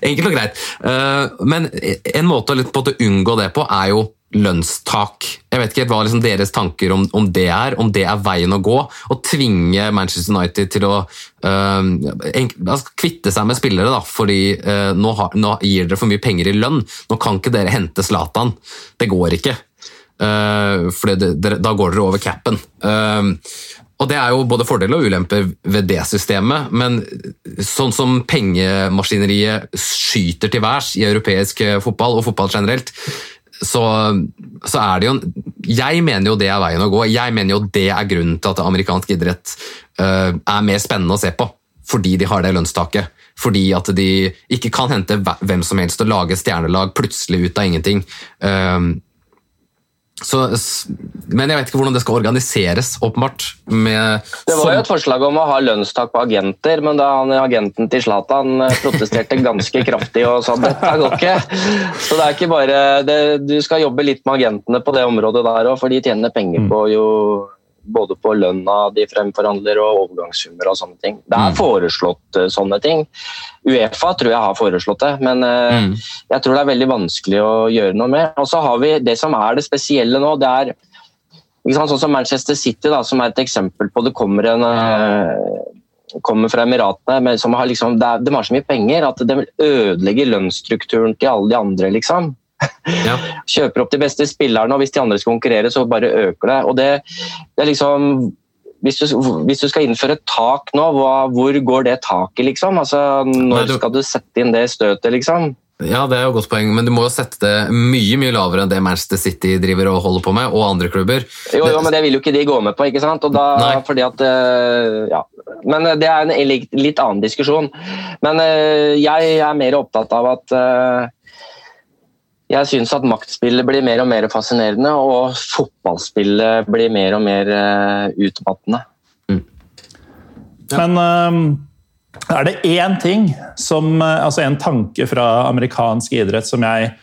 enkelt og greit. Eh, men en måte å unngå det på er jo lønnstak. Jeg vet ikke hva liksom deres tanker om, om, det er, om det er veien å gå. Å tvinge Manchester United til å uh, kvitte seg med spillere, da, fordi uh, nå, har, nå, gir dere for mye penger i lønn. Nå kan ikke dere hente Zlatan. Det går ikke. Uh, for det, det, da går dere over capen. Uh, og Det er jo både fordeler og ulemper ved det systemet, men sånn som pengemaskineriet skyter til værs i europeisk fotball og fotball generelt, så, så, er det jo Jeg mener jo det er veien å gå. Jeg mener jo det er grunnen til at amerikansk idrett uh, er mer spennende å se på. Fordi de har det lønnstaket. Fordi at de ikke kan hente hvem som helst og lage stjernelag plutselig ut av ingenting. Uh, så, men jeg vet ikke hvordan det skal organiseres, åpenbart. det var jo et forslag om å ha lønnstak på agenter, men da han agenten til Zlatan eh, protesterte ganske kraftig og sa dette går ikke. Så det er ikke bare det, Du skal jobbe litt med agentene på det området der òg, for de tjener penger mm. på jo både på lønna de fremforhandler og overgangssummer og sånne ting. Det er mm. foreslått uh, sånne ting. Uefa tror jeg har foreslått det, men uh, mm. jeg tror det er veldig vanskelig å gjøre noe med. Og så har vi det som er det spesielle nå, det er sånn som Manchester City, da, som er et eksempel på det kommer en uh, kommer fra Emiratene, men som har liksom, det de har så mye penger at det ødelegger lønnsstrukturen til alle de andre. liksom. Ja. Kjøper opp de beste spillerne, og hvis de andre skal konkurrere, så bare øker det. Og det, det er liksom hvis du, hvis du, skal innføre et tak nå, hva, hvor går det taket, liksom? Altså, når skal du sette inn det støtet, liksom? Ja, det er jo et godt poeng, men du må jo sette det mye mye lavere enn det Manchester City driver og holder på med, og andre klubber. Jo, jo men det vil jo ikke de gå med på, ikke sant? Da, fordi at, eh, ja. Men eh, det er en litt annen diskusjon. Men eh, jeg er mer opptatt av at jeg syns at maktspillet blir mer og mer fascinerende, og fotballspillet blir mer og mer utmattende. Mm. Ja. Men er det én ting som eh, Altså en tanke fra amerikansk idrett som jeg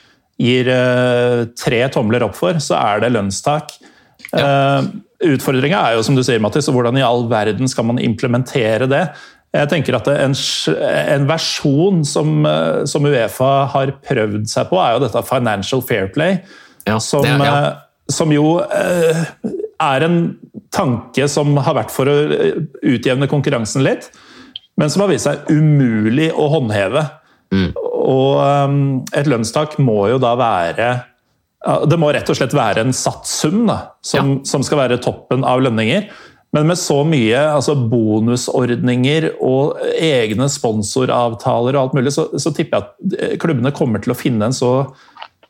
gir uh, tre tomler opp for, så er det lønnstak. Ja. Uh, Utfordringa er jo, som du sier, Mattis, hvordan i all verden skal man implementere det? Jeg tenker at en, en versjon som, som, Uefa har prøvd seg på, er jo dette Financial Fair Play. Ja, som, det, ja. som, jo er en tanke som har vært for å utjevne konkurransen litt men som har vist seg umulig å håndheve. Mm. Og et lønnstak må jo da være Det må rett og slett være en satssum da, som, ja. som, skal være toppen av lønninger. Men med så mye altså bonusordninger og egne sponsoravtaler og alt mulig, så, så tipper jeg at klubbene kommer til å finne en så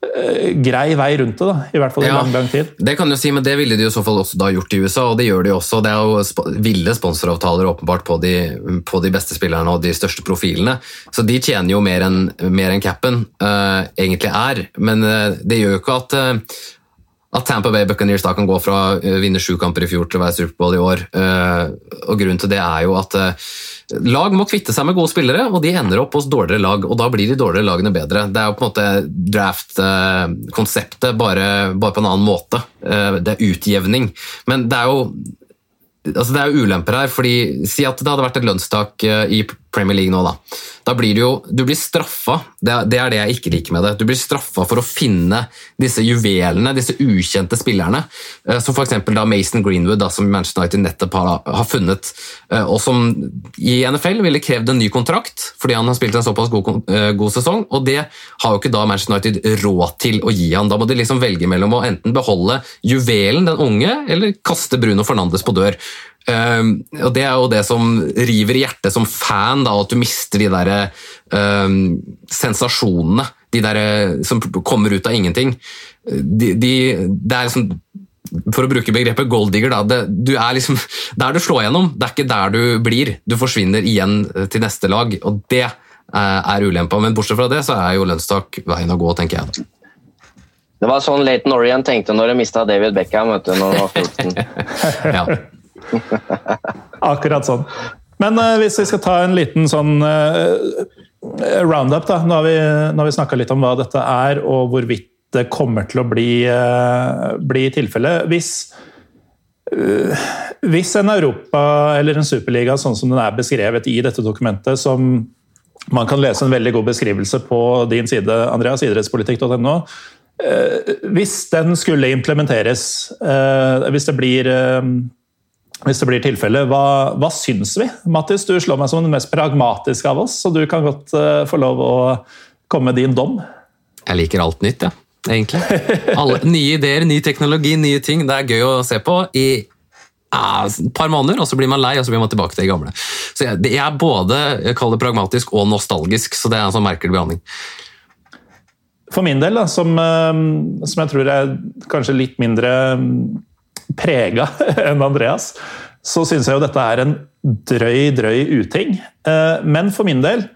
Eh, grei vei rundt det, da, i hvert fall i ja, lang lang tid. Det kan du si, men det ville de i så fall også da gjort i USA, og det gjør de også. Det er jo sp ville sponsoravtaler åpenbart på de, på de, beste spillerne og de største profilene. Så de tjener jo mer enn en capen uh, egentlig er, men uh, det gjør jo ikke at uh, at Tampa Bay Buccaneers da kan gå fra å vinne sju kamper i fjor til å være Superbowl i år. og Grunnen til det er jo at Lag må kvitte seg med gode spillere, og de ender opp hos dårligere lag. og Da blir de dårligere lagene bedre. Det er jo på en måte draft-konseptet, bare, bare, på en annen måte. Eh, det er utjevning. Men det er jo altså det er jo ulemper her. fordi Si at det hadde vært et lønnstak eh, i Premier League nå. Da Da blir du jo du blir straffa. Det det er, det jeg ikke liker med det. Du blir straffa for å finne disse juvelene, disse ukjente spillerne. Eh, som f.eks. Mason Greenwood, da, som Manchester United nettopp har, har, funnet. Eh, og som i NFL ville krevd en ny kontrakt fordi han har spilt en såpass god, god sesong. Og det har jo ikke da Manchester United råd til å gi han. Da må de liksom velge mellom å enten beholde juvelen, den unge, eller kaste Bruno Fernandes på dør. Um, og Det er jo det som river i hjertet som fan, da, at du mister de der um, sensasjonene. De der som kommer ut av ingenting. De, de, det er liksom for å bruke begrepet golddigger, da, det, du er liksom der du slår gjennom. Det er ikke der du blir. Du forsvinner igjen til neste lag, og det er ulempa. Men bortsett fra det, så er jo lønnstak veien å gå, tenker jeg. Det var sånn Laton Orient tenkte når de mista David Beckham. Vet du, når han var 14. ja. Akkurat sånn. Men uh, hvis vi skal ta en liten sånn uh, roundup, da. Nå har vi, nå vi snakka litt om hva dette er, og hvorvidt det kommer til å bli, uh, bli tilfellet. Hvis, hvis en Europa eller en superliga sånn som den er beskrevet i dette dokumentet, som man kan lese en veldig god beskrivelse på din side, Andreas, idrettspolitikk.no. Hvis den skulle implementeres, hvis det blir hvis det blir tilfelle. Hva, hva syns vi? Mattis, du slår meg som den mest pragmatiske av oss, så du kan godt uh, få lov å komme med din dom. Jeg liker alt nytt, jeg. Ja, egentlig. Alle, nye ideer, ny teknologi, nye ting. Det er gøy å se på i ja, et par måneder, og så blir man lei, og så blir man tilbake til det gamle. Så jeg, jeg er både jeg kaller det pragmatisk og nostalgisk, så det er en sånn merkelig behandling. For min del, da, som, uh, som jeg tror er kanskje litt mindre prega enn Andreas, så syns jeg jo dette er en drøy, drøy uting. Eh, men for min del,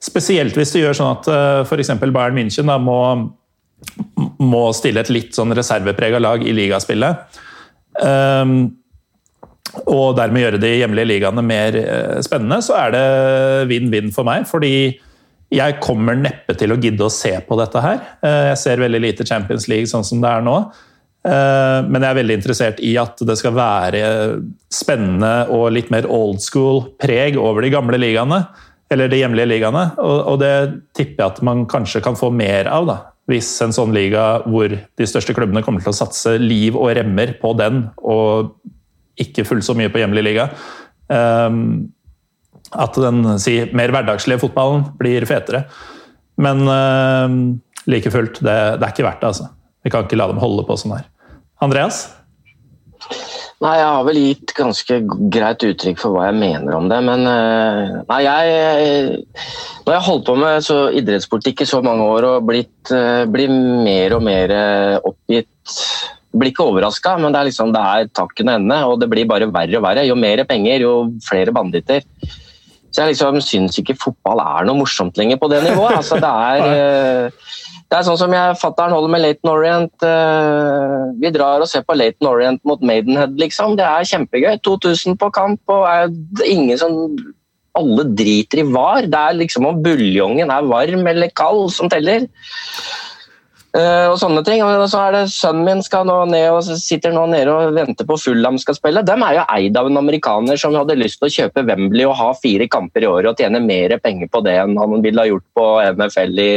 spesielt hvis du gjør sånn at eh, f.eks. Bayern München da, må, må, stille et litt sånn reserveprega lag i ligaspillet, eh, og dermed gjøre de hjemlige ligaene mer spennende, så er det vinn-vinn for meg. fordi jeg kommer neppe til å gidde å se på dette her. Jeg ser veldig lite Champions League sånn som det er nå. Eh, men jeg er veldig interessert i at det skal være spennende og litt mer old school preg over de gamle ligaene. Eller de hjemlige ligaene. Og det tipper jeg at man kanskje kan få mer av. da. Hvis en sånn liga hvor de største klubbene kommer til å satse liv og remmer på den, og ikke fullt så mye på hjemlig liga. Um, at den si, mer hverdagslige fotballen blir fetere. Men uh, like fullt, det, det, er ikke verdt det. altså. Vi kan ikke la dem holde på sånn her. Andreas? Nei, Jeg har vel gitt ganske greit uttrykk for hva jeg mener om det. Men uh, nei, jeg Nå har holdt på med så idrettspolitikk i så mange år og blitt, uh, blir mer og mer oppgitt blir ikke overraska, men det er liksom, det er takkende ende, og det blir bare verre og verre. Jo mer penger, jo flere banditter. Så jeg liksom syns ikke fotball er noe morsomt lenger på det nivået. Altså, det, er, eh, det er sånn som jeg fatter'n holder med Laton Orient. Eh, vi drar og ser på Laton Orient mot Maidenhead, liksom. Det er kjempegøy. 2000 på kamp, og er ingen som Alle driter i var. Det er liksom om buljongen er varm eller kald som teller. Uh, og sånne ting. Og så er det Sønnen min skal nå ned og sitter nå nede og venter på Fulham skal spille. De er jo eid av en amerikaner som hadde lyst til å kjøpe Wembley og ha fire kamper i året og tjene mer penger på det enn han ville ha gjort på NFL i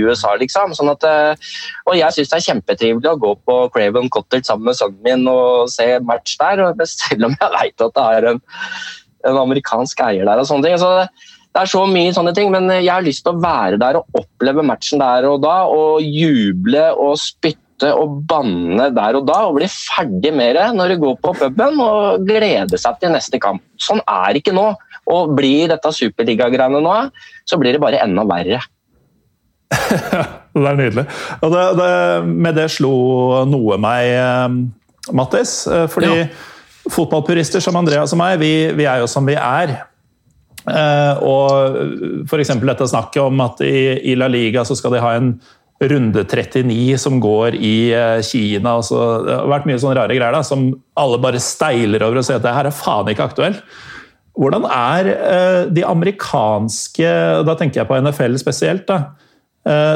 USA, liksom. Sånn at, uh, og jeg syns det er kjempetrivelig å gå på Craven Cottage sammen med sønnen min og se match der, selv om jeg vet at det er en, en amerikansk eier der og sånne ting. Så det er så mye sånne ting, men jeg har lyst til å være der og oppleve matchen der og da. Og juble og spytte og banne der og da, og bli ferdig med det når du går på puben og glede seg til neste kamp. Sånn er det ikke nå. Og blir dette superligagreiene nå, så blir det bare enda verre. det er nydelig. Og det, det, med det slo noe meg, eh, Mattis. Eh, fordi ja. fotballpurister som Andreas og meg, vi, vi er jo som vi er. Uh, og f.eks. dette snakket om at i, La Liga så skal de ha en runde 39 som går i uh, Kina. Og så, det har vært mye sånne rare greier da, som alle bare steiler over og sier at det her er faen ikke aktuelt. Hvordan er de amerikanske Da tenker jeg på NFL spesielt. da,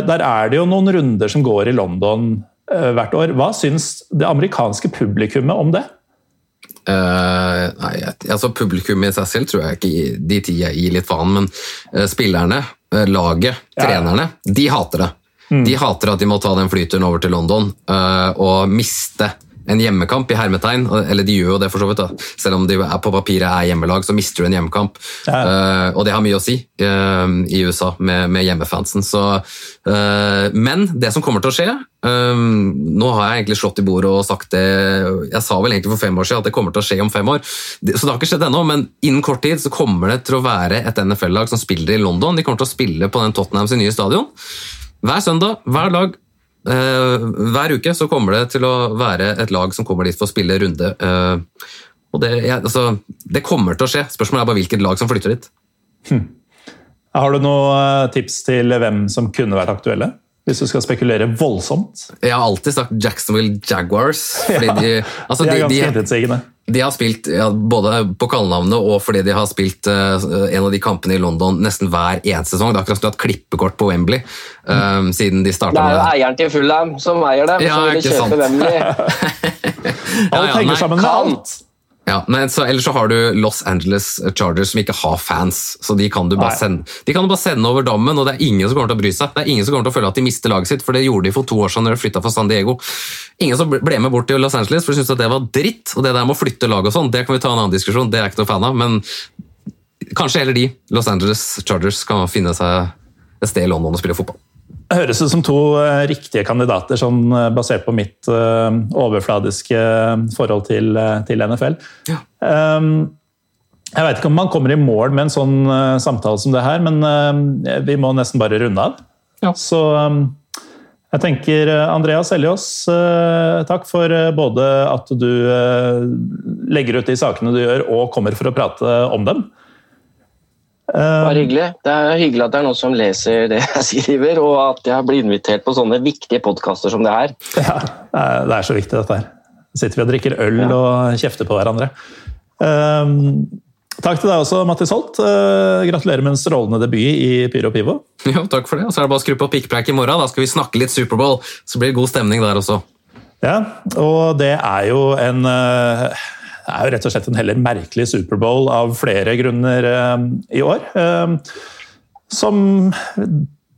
Der er det jo noen runder som går i London hvert år. Hva syns det amerikanske publikummet om det? Uh, nei, altså Publikum i seg selv tror jeg ikke de ti gir litt faen, men uh, spillerne, uh, laget, ja. trenerne, de hater det. Mm. De hater at de må ta den flyturen over til London og miste en hjemmekamp i hermetegn, eller de gjør jo det for så vidt, da. selv om de er på papiret er hjemmelag, så mister du en hjemmekamp. Ja. Uh, og det har mye å si uh, i USA med, med hjemmefansen. Så, uh, men det som kommer til å skje Nå har jeg egentlig slått i bordet og sagt det Jeg sa vel egentlig for fem år siden at det kommer til å skje om fem år, så det har ikke skjedd ennå. Men innen kort tid så kommer det til å være et NFL-lag som spiller i London. De kommer til å spille på den Tottenham sin nye stadion. Hver søndag, hver lag hver uke så kommer det til å være et lag som kommer dit for å spille runde. Eh, og det, altså, det kommer til å skje. Spørsmålet er bare hvilket lag som flytter dit. Hm. Har du noen eh, tips til hvem som kunne vært aktuelle? Hvis du skal spekulere voldsomt? Jeg har alltid sagt Jacksonville Jaguars. Fordi ja, de, altså, de, er ganske intetsigende. De har spilt ja, både på kallenavnet og fordi de har spilt uh, en av de kampene i London nesten hver eneste sesong. Det er akkurat som du har hatt klippekort på Wembley um, siden de starta med Det er jo eieren til Fulham som eier dem, ja, så de kjøper sant. Wembley. ja, henger sammen med alt. Ja, men så, Ellers så har du Los Angeles Chargers som ikke har fans. så De kan du bare, sende, de kan du bare sende over dammen, og det er ingen som kommer til å bry seg. Det er ingen som kommer til å føle at de mister laget sitt, for det gjorde de for to år siden når de flytta fra San Diego. Ingen som ble med bort til Los Angeles for de syntes at det var dritt. Og det der med å flytte lag og sånn, det kan vi ta en annen diskusjon, det er jeg ikke noe fan av. Men kanskje heller de, Los Angeles Chargers, kan finne seg et sted i London og spille fotball høres ut som to eh, riktige kandidater, sånn eh, basert på mitt uh, overfladiske forhold til, til NFL. Ja. Um, jeg vet ikke om man kommer i mål med en sånn samtale som det her, men vi må nesten bare runde av. Ja. Så um, jeg tenker Andreas Eljås, takk for både at du legger ut de sakene du gjør, og kommer for å prate om dem. Bare um, hyggelig. Det er hyggelig at det er noen som leser det jeg skriver, og at jeg blir invitert på sånne viktige podkaster som det her. Ja, det er så viktig, dette her. sitter vi og drikker øl ja. og kjefter på hverandre. Um, takk til deg også, Mattis Holt. Uh, gratulerer med en strålende debut i Pyro Pivo. Jo, takk for det. Og så er det bare å skru på pikkpreik i morgen. Da skal vi snakke litt Superbowl, så blir det god stemning der også. Ja, og det er jo en uh, det er jo rett og slett en heller merkelig Superbowl av flere grunner eh, i år. Eh, som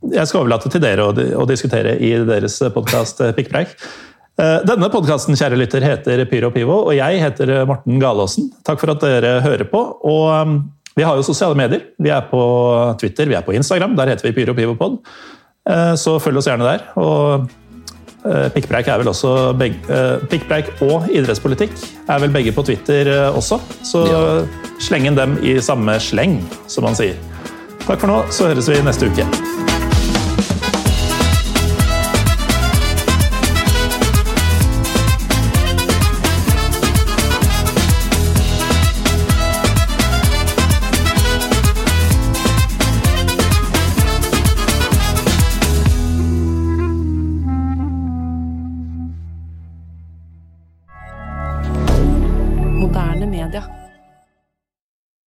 jeg skal overlate til dere å, diskutere i deres podkast eh, Pikkpreik. Denne podkasten kjære lytter, heter Pyro Pivo, og jeg heter Morten Galaasen. Takk for at dere hører på. og vi har jo sosiale medier. Vi er på Twitter, vi er på Instagram. Der heter vi Pyro Pivo Pod. så følg oss gjerne der. Og Pikkpreik er vel også begge, eh, Pikkpreik og idrettspolitikk er vel begge på Twitter også. Så ja. sleng inn dem i samme sleng, som man sier. Takk for nå, så høres vi neste uke.